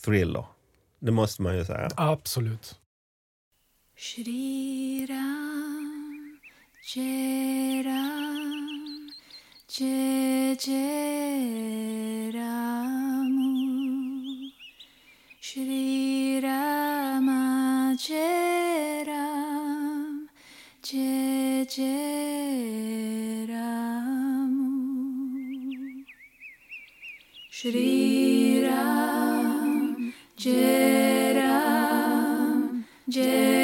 Thriller. Det måste man ju säga. Absolut. Shri Ram, Jai Ram, Jai Jai Ramu. Shri Rama, Jai Ram, Jai Jai Ramu. Shri Ram, Jai Ram, Jai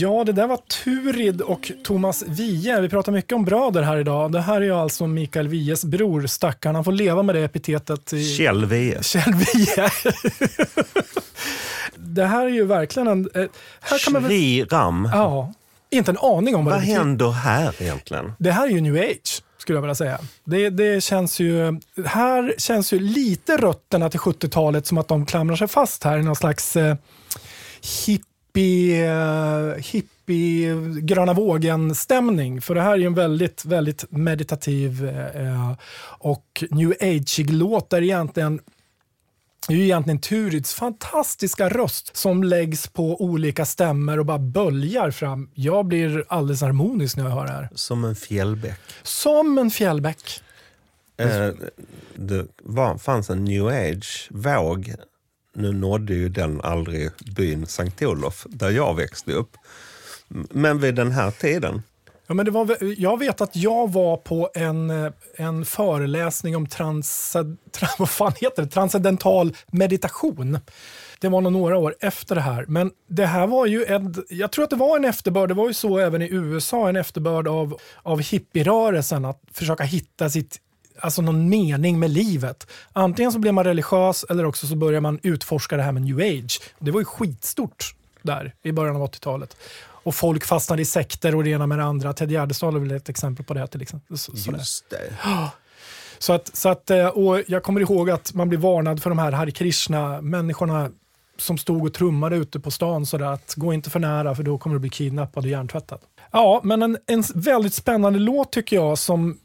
Ja, det där var Turid och Thomas Wiehe. Vi pratar mycket om bröder här idag. Det här är ju alltså Mikael Wiehes bror, stackarn. Han får leva med det epitetet. I... Kjell Wiehe. Kjell Wiehe. det här är ju verkligen en... eh, Här kan man väl... Ram. Ja, inte en aning om vad, Vad det betyder. händer här egentligen? Det här är ju new age, skulle jag vilja säga. Det, det känns ju, här känns ju lite rötterna till 70-talet som att de klamrar sig fast här i någon slags eh, hippie, eh, hippie gröna vågen-stämning. För det här är ju en väldigt, väldigt meditativ eh, och new age låt där egentligen det är ju egentligen Turids fantastiska röst som läggs på olika stämmor och bara böljar fram. Jag blir alldeles harmonisk när jag hör det här. Som en fjällbäck. Som en fjällbäck. Eh, det var, fanns en new age-våg. Nu nådde ju den aldrig byn Sankt Olof, där jag växte upp. Men vid den här tiden. Ja, men det var, jag vet att jag var på en, eh, en föreläsning om trans, trans, vad fan heter det? transcendental meditation. Det var nog några år efter det här. Men det här var ju en, jag tror att det var en efterbörd, det var ju så även i USA, en efterbörd av, av hippierörelsen att försöka hitta sitt Alltså någon mening med livet. Antingen så blir man religiös eller också så börjar man utforska det här med new age. Det var ju skitstort där i början av 80-talet. Och folk fastnade i sekter och det ena med det andra. Ted Gärdestad är väl ett exempel på det. Till exempel. Så, sådär. Just det. Så att, så att, eh, och jag kommer ihåg att man blev varnad för de här Hare Krishna-människorna som stod och trummade ute på stan sådär att gå inte för nära för då kommer du bli kidnappad och hjärntvättad. Ja, men en, en väldigt spännande låt tycker jag som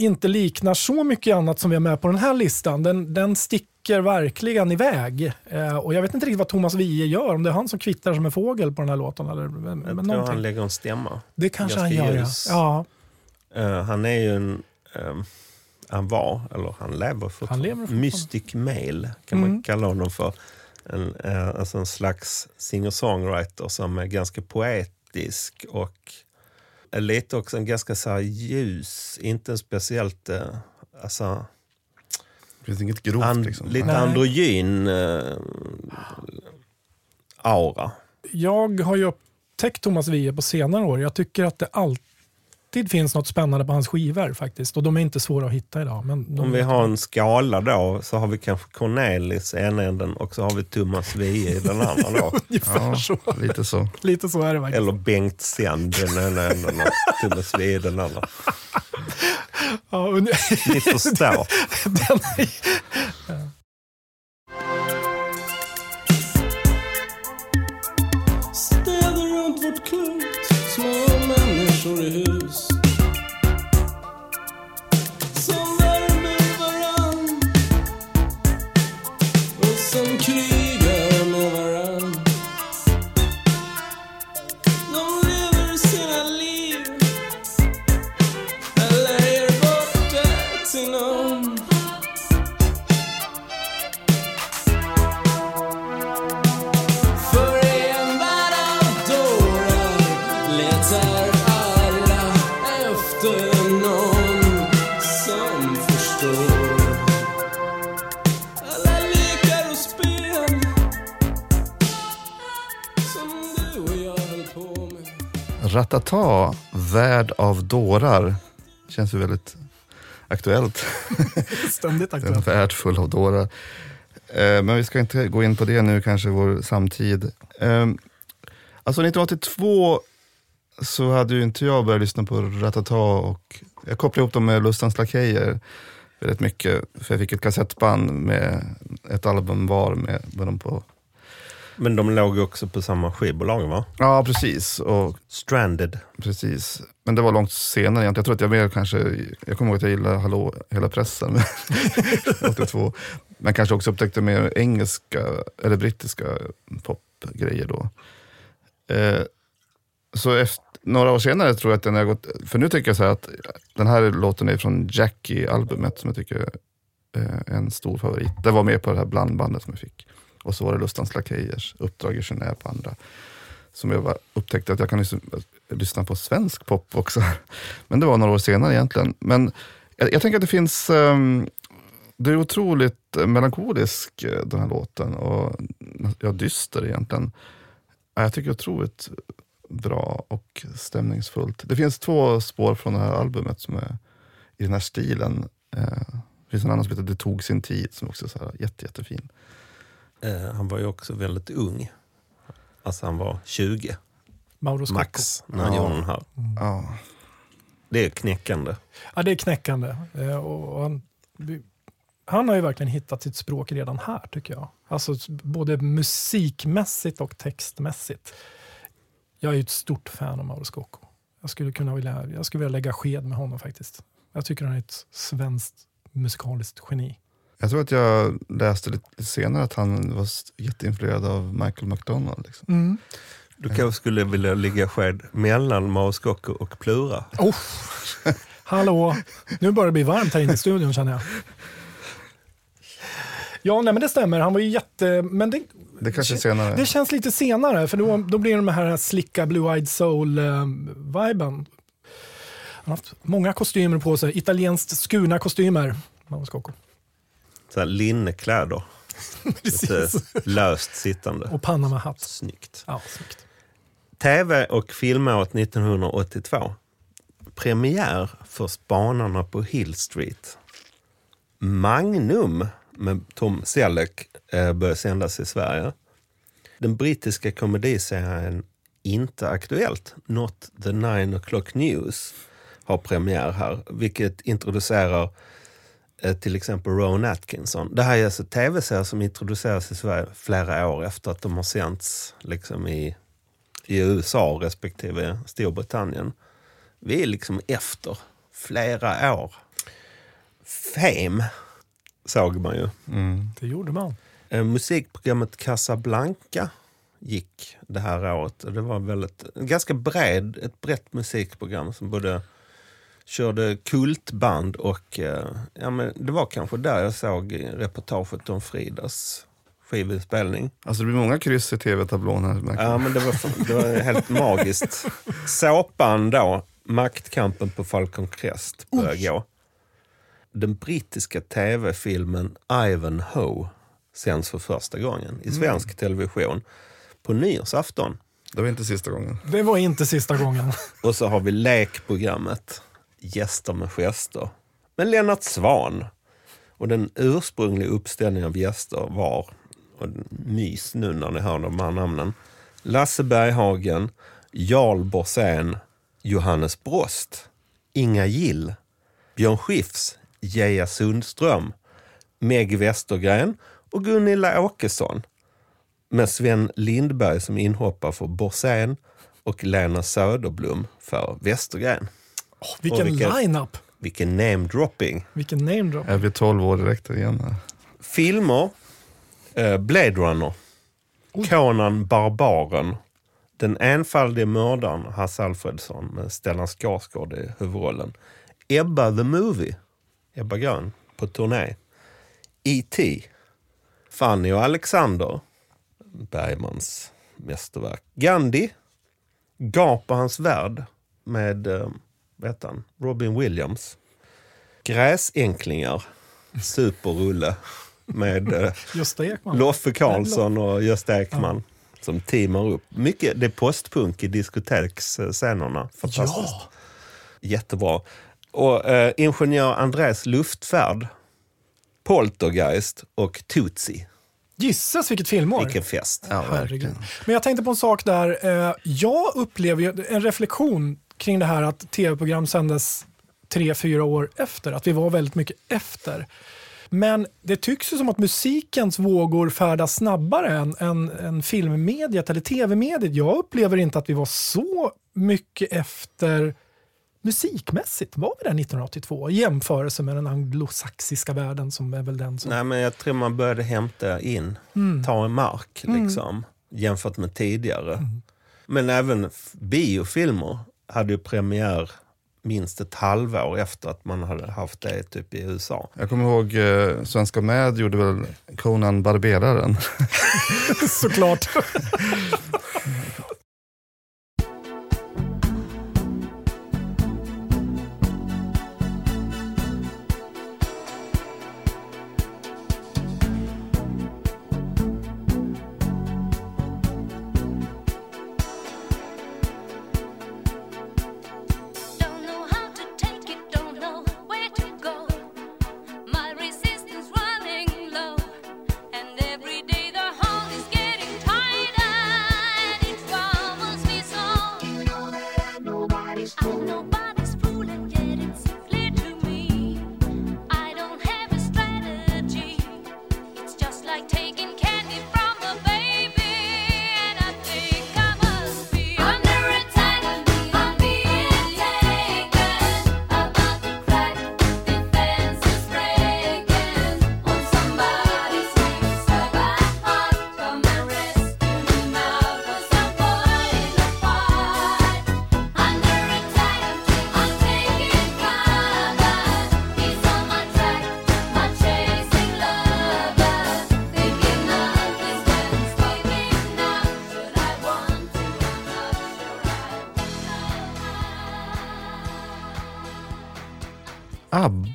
inte liknar så mycket annat som vi har med på den här listan. Den, den sticker verkligen iväg. Eh, och jag vet inte riktigt vad Thomas Wiehe gör, om det är han som kvittar som en fågel på den här låten. Eller, men, Jag tror någonting. han lägger en stämma. Det kanske han gör, ja. ja. Eh, han är ju en... ehm, han var, eller han lever fortfarande. lever fortfarande. Mystic Male kan man Mm. kalla honom för. En, eh, alltså en slags singer-songwriter som är ganska poetisk och lite också en ganska så här ljus, inte en speciellt... Eh, alltså, Det finns inget grovt and, liksom. lite Nej. androgyn eh, aura. Jag har ju upptäckt Thomas Wiehe på senare år. Jag tycker att det alltid finns något spännande på hans skivor faktiskt. Och de är inte svåra att hitta idag. Men de Om vi har en skala då så har vi kanske Cornelis i ena änden och så har vi Thomas Wiehe i den andra då. ungefär Ja, så. lite så. Lite så är det faktiskt. Eller Bengt Sänd i den ena änden och Thomas Wiehe i den andra. Ja, und- Ni förstår. den är, Ratata, Värld av dårar. Känns ju väldigt aktuellt. ständigt En aktuellt. värld full av dårar. Eh, Men vi ska inte gå in på det nu, kanske vår samtid. Eh, Alltså 1982 så hade ju inte jag börjat lyssna på Ratata och jag kopplade ihop dem med Lustans Lakejer väldigt mycket. För jag fick ett kassettband med ett album var med, med dem på. Men de låg också på samma skivbolag va? Ja, precis. Och Stranded. Precis. Men det var långt senare egentligen. Jag tror att jag mer kanske, jag kommer ihåg att jag gillade Hallå hela pressen 82. Men kanske också upptäckte mer engelska eller brittiska popgrejer då. Eh, så efter, några år senare tror jag att den har gått, för nu tycker jag så här att den här låten är från Jackie-albumet som jag tycker är en stor favorit. Det var med på det här blandbandet som jag fick. Och så var det Lustans Lakejers Uppdrag i Genève på andra som jag upptäckte att jag kan lyssna på svensk pop också. Men det var några år senare egentligen. Men jag, jag tänker att det finns, um, det är otroligt melankolisk eh, den här låten och ja, dyster egentligen. Jag tycker det är otroligt bra och stämningsfullt. Det finns två spår från det här albumet som är i den här stilen. Eh, det finns en annan som heter Det tog sin tid som också är så här jätte, jättefin. Eh, han var ju också väldigt ung. Alltså han var 20 Mauro Scocco. max när han Ja. gjorde den här. Ja, Det är knäckande. Ja, det är knäckande. Eh, Och han, han har ju verkligen hittat sitt språk redan här, tycker jag. Alltså både musikmässigt och textmässigt. Jag är ju ett stort fan av Mauro Scocco. Jag skulle, kunna vilja, jag skulle vilja lägga sked med honom faktiskt. Jag tycker han är ett svenskt musikaliskt geni. Jag tror att jag läste lite senare att han var jätteinfluerad av Michael McDonald. Liksom. Du kanske skulle vilja ligga sked mellan Mauro Scocco och Plura. Oh. Hallå, nu börjar det bli varmt här inne i studion känner jag. Ja, nej, men det stämmer. Han var ju jätte... Men det, Det kanske senare. Det känns lite senare, för då, då blir det de här slicka Blue-Eyed Soul-viben. Han har haft många kostymer på sig, italienskt skurna kostymer. Mauro Scocco. Så här linnekläder. Lite Precis. löst sittande. Och Panama-hatt. Snyggt. Ja, snyggt. TV och filmåret 1982. Premiär för Spanarna på Hill Street. Magnum med Tom Selleck eh, börjar sändas i Sverige. Den brittiska komediserien Inte Aktuellt, Not the Nine O'Clock News, har premiär här. Vilket introducerar till exempel Rowan Atkinson. Det här är alltså tv-serier som introduceras i Sverige flera år efter att de har sänts liksom i, i USA respektive Storbritannien. Vi är liksom efter flera år. Fame såg man ju. Det gjorde man. Eh, Musikprogrammet Casablanca gick det här året. Det var väldigt, ganska bred, ett brett musikprogram som både körde kultband och eh, ja, men det var kanske där jag såg reportaget om Fridas skivinspelning. Alltså det blir många kryss i tv-tablån här. Ja, men det var, det var helt magiskt. Såpan då, Maktkampen på Falcon Crest, började gå. Den brittiska tv-filmen Ivanhoe sänds för första gången i svensk television på nyårsafton. Det var inte sista gången. Det var inte sista gången. Och så har vi lekprogrammet Gäster med gester Men Lennart Svan. Och den ursprungliga uppställningen av gäster var, och mys nu när ni hör de här namnen, Lasse Berghagen, Jarl Borssén, Johannes Brost, Inga Gill, Björn Skifs, Geja Sundström, Meg Westergren och Gunilla Åkesson. Med Sven Lindberg som inhoppar för Borssén och Lena Söderblom för Westergren. Vilken Och vilken- line-up! Vilken namedropping. Vilken name drop. Jag blir 12 år direkt igen här. Filmer. Eh, Blade Runner. Conan Barbaren. Den enfaldige mördaren Hasse Alfredson med Stellan Skarsgård i huvudrollen. Ebba the Movie. Ebba Grön på turné. E.T. Fanny och Alexander. Bergmans mästerverk. Gandhi. Gap och hans värld med heter han? Robin Williams. Gräsänklingar. Superrulle med eh. Loffe Karlsson och Gösta Ekman som teamar upp. Mycket, det är postpunk i diskoteksscenerna. Fantastiskt. Ja, Jättebra. Och eh, Ingenjör Andrés luftfärd, Poltergeist och Tootsie. gisses vilket filmår. Vilken fest. Ja, verkligen. Men jag tänkte på en sak där. Eh, Jag upplever en reflektion kring det här att tv-program sändes tre, fyra år efter. Att vi var väldigt mycket efter. Men det tycks ju som att musikens vågor färdas snabbare än, än, än filmmediet eller tv-mediet. Jag upplever inte att vi var så mycket efter musikmässigt. Var vi där 1982 i jämförelse med den anglosaxiska världen som är väl den som... Nej, men jag tror man började hämta in, ta en mark liksom, jämfört med tidigare. Men även biofilmer hade ju premiär minst ett halvår efter att man hade haft det typ i USA. Jag kommer ihåg eh, Svenska Med gjorde väl Conan Barberaren. Såklart.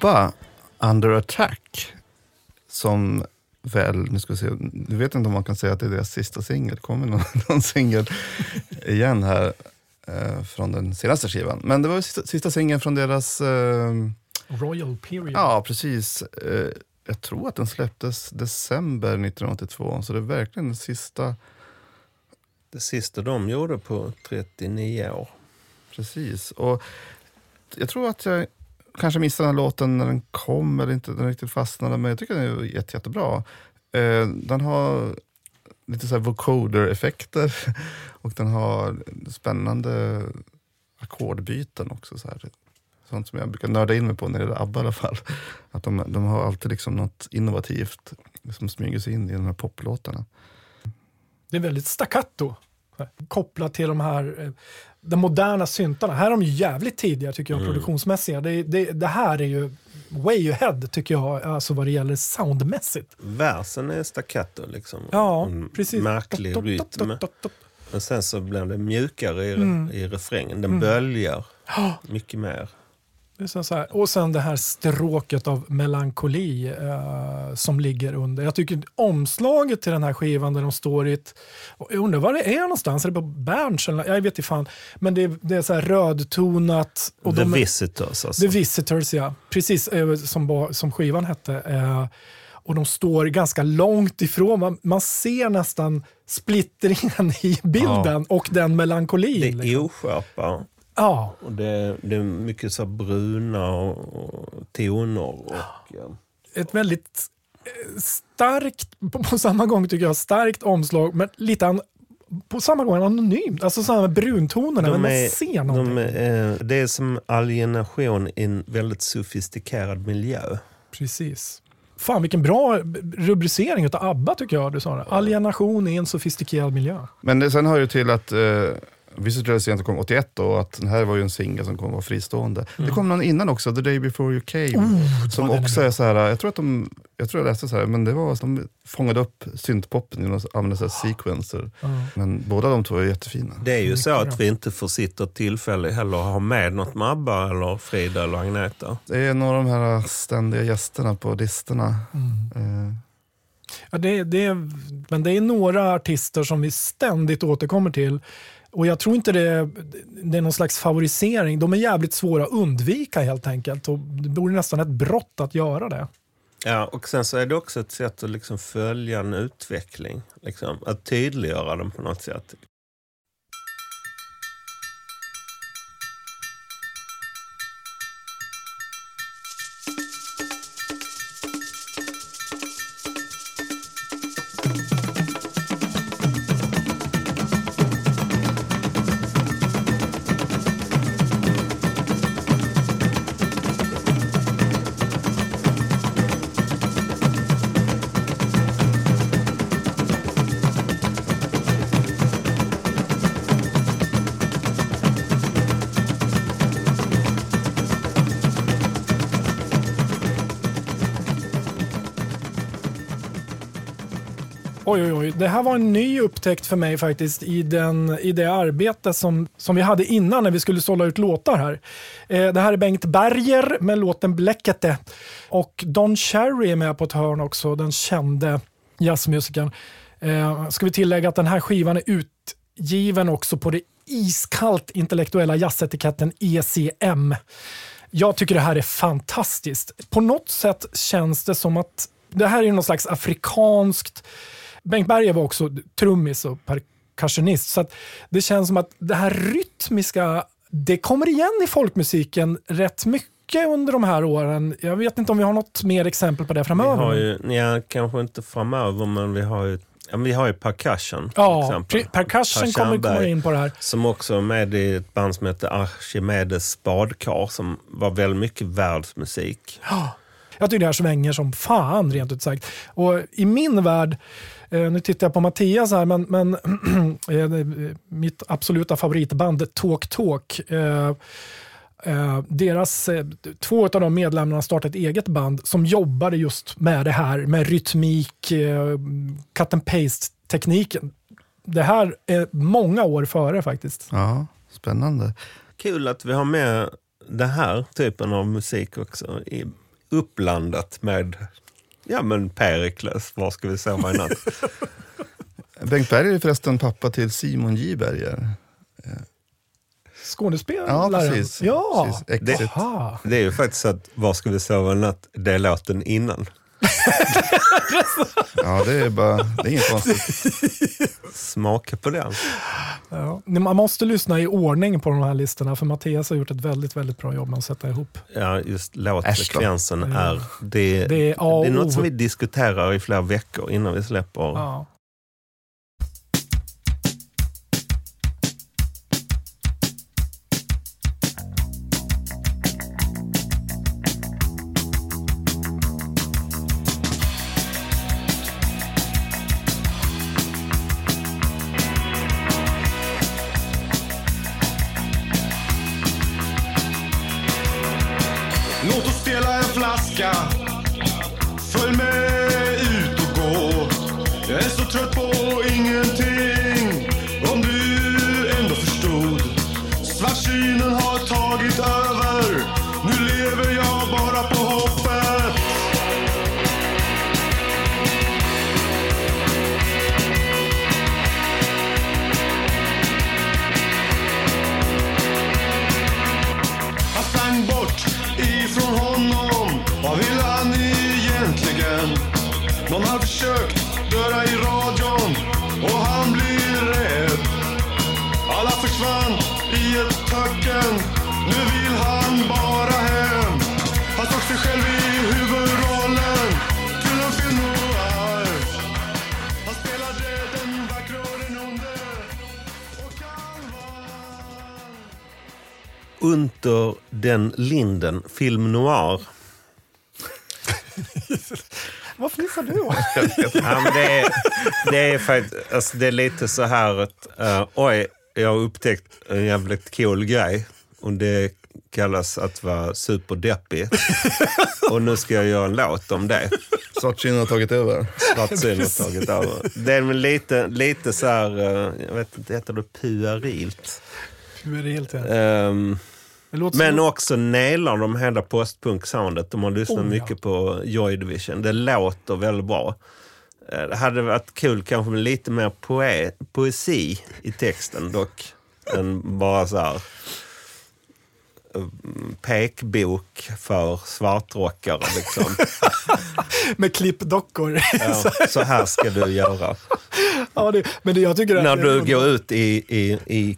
ABBA, Under Attack. Som väl, nu ska vi se, du vet inte om man kan säga att det är deras sista singel. kommer någon, någon singel igen här eh, från den senaste skivan. Men det var ju sista, sista singeln från deras, eh, Royal period. ja precis, eh, jag tror att den släpptes december 1982. Så det är verkligen den sista, Det sista de gjorde på 39 år. precis. Och jag tror att jag kanske missade den här låten när den kom eller inte den riktigt fastnade, men jag tycker den är jätte, jättebra. Eh, den har lite så här vocoder-effekter och den har spännande ackordbyten också. Så här. Sånt som jag brukar nörda in mig på när det gäller ABBA i alla fall. Att de, de har alltid liksom något innovativt som smyger sig in i de här poplåtarna. Det är väldigt staccato. Kopplat till de här eh, de moderna syntarna. Här är de ju jävligt tidiga tycker jag, produktionsmässiga. Det, det, det här är ju way ahead tycker jag, alltså vad det gäller soundmässigt. Versen är staccato liksom. Ja, En precis. Märklig Dot, dot, rytm. dot. Men sen så blir det mjukare i, Mm. i refrängen. Den böljar mycket mer. Här. Och sen det här stråket av melankoli eh, som ligger under. Jag tycker omslaget till den här skivan där de står i ett... Jag undrar var det är någonstans. Är det på Berns? Jag vet inte fan. Men det, är- det är så här rödtonat. Och The de, Visitors alltså. The Visitors, ja. Precis eh, som, som skivan hette. Eh, och de står ganska långt ifrån. Man, man ser nästan splittringen i bilden och den melankolin. det är liksom. oskärpa. Ja, Och det, det är mycket så bruna och, och toner. Och, ja. ett väldigt eh, starkt, på, samma gång tycker jag, starkt omslag, men lite an, på samma gång anonymt. Alltså samma bruntonerna, men man ser någonting. de är, eh, det är som alienation i en väldigt sofistikerad miljö. Precis. Fan vilken bra rubricering av ABBA tycker jag du sa det. Alienation i en sofistikerad miljö. Men det, sen hör ju till att eh, Visitors egentligen kom 81 då, och att den här var ju en singel som kom vara fristående. Det kom någon innan också, The Day Before You Came, som den är också är så här, jag tror att de, jag tror jag läste så här, men det var att de fångade upp syntpoppen genom att använda så här sequencer. Men båda de två är jättefina. Det är ju så att vi inte får sitta ett tillfälle heller och ha med något med ABBA eller Frida eller Agneta. Det är några av de här ständiga gästerna på listorna. Eh, Ja, det, det, är- men det är några artister som vi ständigt återkommer till. Och jag tror inte det, det är någon slags favorisering. De är jävligt svåra att undvika helt enkelt. Och det vore nästan ett brott att göra det. Ja, och sen så är det också ett sätt att liksom följa en utveckling. Liksom, att tydliggöra den på något sätt. Oj, oj, oj. Det här var en ny upptäckt för mig faktiskt i, den, i det arbete som, som vi hade innan när vi skulle sålla ut låtar här. Eh, det här är Bengt Berger med låten Bläckete. Och Don Cherry är med på ett hörn också, den kände jazzmusikern. Eh, ska vi tillägga att den här skivan är utgiven också på det iskallt intellektuella jazzetiketten ECM. Jag tycker det här är fantastiskt. På något sätt känns det som att det här är något slags afrikanskt Bengt Berger var också trummis och percussionist. Så det känns som att det här rytmiska, det kommer igen i folkmusiken rätt mycket under de här åren. Jag vet inte om vi har något mer exempel på det Vi framöver. har ju, ja, kanske inte framöver, men vi har ju, ja, vi har ju percussion ja, percussion Per kommer, kommer in på det här. Som också är med i ett band som heter Archimedes badkar som var väldigt mycket världsmusik. Jag tycker det här svänger som fan rent ut sagt. Och i min värld, nu tittar jag på Mattias här, men, men eh, det- mitt absoluta favoritband Talk Talk. Eh, eh, deras, eh, två av de medlemmarna startade ett eget band som jobbade just med det här med rytmik, eh, cut and paste-tekniken. Det här är många år före faktiskt. ja, spännande. Kul att vi har med den här typen av musik också i uppblandat med ja, men Perikles, Var ska vi sova i natt? Bengt Berger är förresten pappa till Simon J Berger. Skådespelare? Ja, precis. Ja, precis. Aha. Det är ju faktiskt så att Var ska vi sova i natt, det är låten innan. Ja, det är, bara, det är inget konstigt. Smaka på den. Ja. Man måste lyssna i ordning på de här listorna för Mattias har gjort ett väldigt, väldigt bra jobb med att sätta ihop. Ja, just låtfrekvensen är, det, Det är det är något som vi diskuterar i flera veckor innan vi släpper. Ja. Film noir. Vad fnissar du åt? Ja, men det, är, det, är faktiskt, alltså det är lite så här att, eh, oj, jag har upptäckt en jävligt cool grej. Och det kallas att vara superdeppig. och nu ska jag göra en låt om det. Svartsyn har tagit över. Svartsyn har tagit över. Det är lite, lite så här, eh, jag vet inte, heter det puerilt? Du är det Men som- också nailar de hela postpunk-soundet. De har lyssnat Oh, ja. mycket på Joy Division. Det låter väldigt bra. Eh, Det hade varit kul kanske med lite mer poe poesi i texten dock. än bara så här pekbok för svartrockare. Liksom. Med klippdockor. Ja, så här ska du göra. ja, det, men det, jag tycker När du går ut i, i, i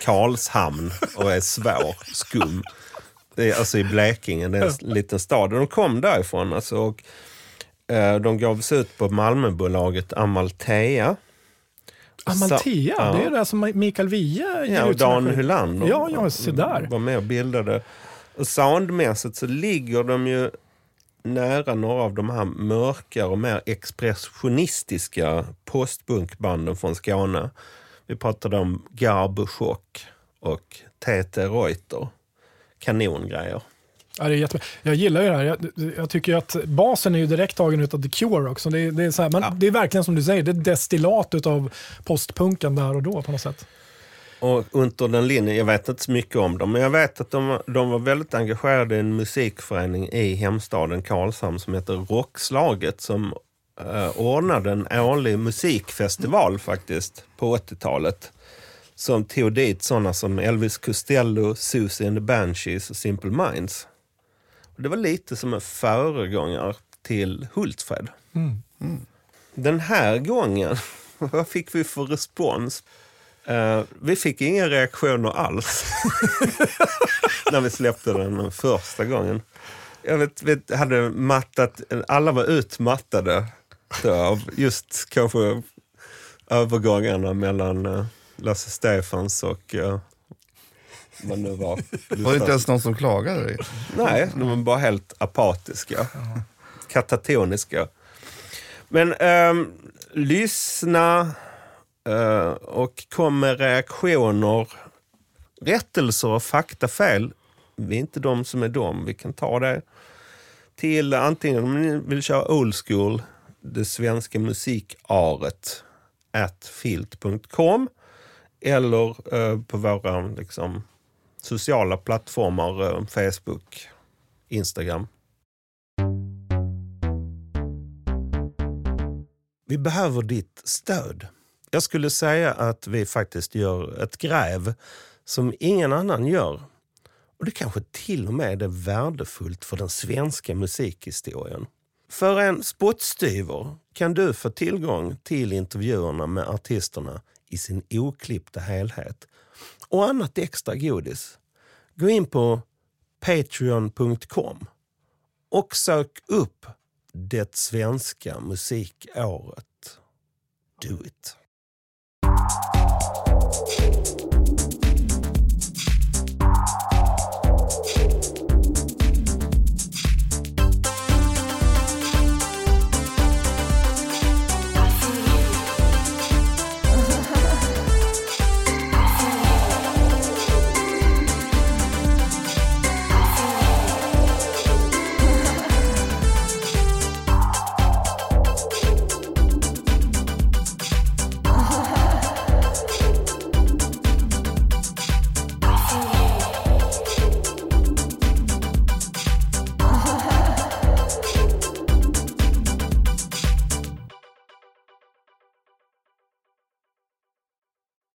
Karlshamn och är svår, skum. Alltså i Blekinge, det är en liten stad. Och De kom därifrån alltså, och eh, de gavs ut på Malmöbolaget Amalthea. Amalthea, Ja. det är det som Mikael Wiehe Ja, och Dan. Hylander Ja, ja, se där. var med och bildade. Och soundmässigt så ligger de ju nära några av de här mörkare och mer expressionistiska postbunkbanden från Skåne. Vi pratade om Garbo Chock och TT Reuter. Kanongrejer. Ja, det är jättebra. Jag gillar ju det här. Jag, jag tycker att basen är ju direkt tagen ut av The Cure också. Det, är- det, är så här, man, det är verkligen som du säger, det är destillat av postpunken där och då på något sätt. Och under den linjen, jag vet inte så mycket om dem, men jag vet att de, de var väldigt engagerade i en musikförening i hemstaden Karlshamn som heter Rockslaget som eh, ordnade en årlig musikfestival faktiskt på 80-talet. Som tog dit sådana som Elvis Costello, Susie and the Banshees och Simple Minds. Det var lite som en föregångare till Hultfred. Den här gången, vad fick vi för respons? Eh, vi fick inga reaktioner alls när vi släppte den första gången. Jag vet, vet, hade mattat, alla var utmattade då, av just kanske övergångarna mellan uh, Lasse Stefans och uh, vad nu var. Var det inte ens någon som klagade? Nej, de var bara helt apatiska. Katatoniska. Men ehm, lyssna eh, och kom med reaktioner, rättelser och faktafel. Vi är inte de som är de, vi kan ta det. Till antingen om ni vill köra old school, det svenska musikaret, at filt.com eller eh, på våra liksom, sociala plattformar, eh, Facebook, Instagram. Vi behöver ditt stöd. Jag skulle säga att vi faktiskt gör ett gräv som ingen annan gör. Och det kanske till och med är värdefullt för den svenska musikhistorien. För en spottstyver kan du få tillgång till intervjuerna med artisterna i sin oklippta helhet och annat extra godis, gå in på patreon.com och sök upp Det svenska musikåret. Do it!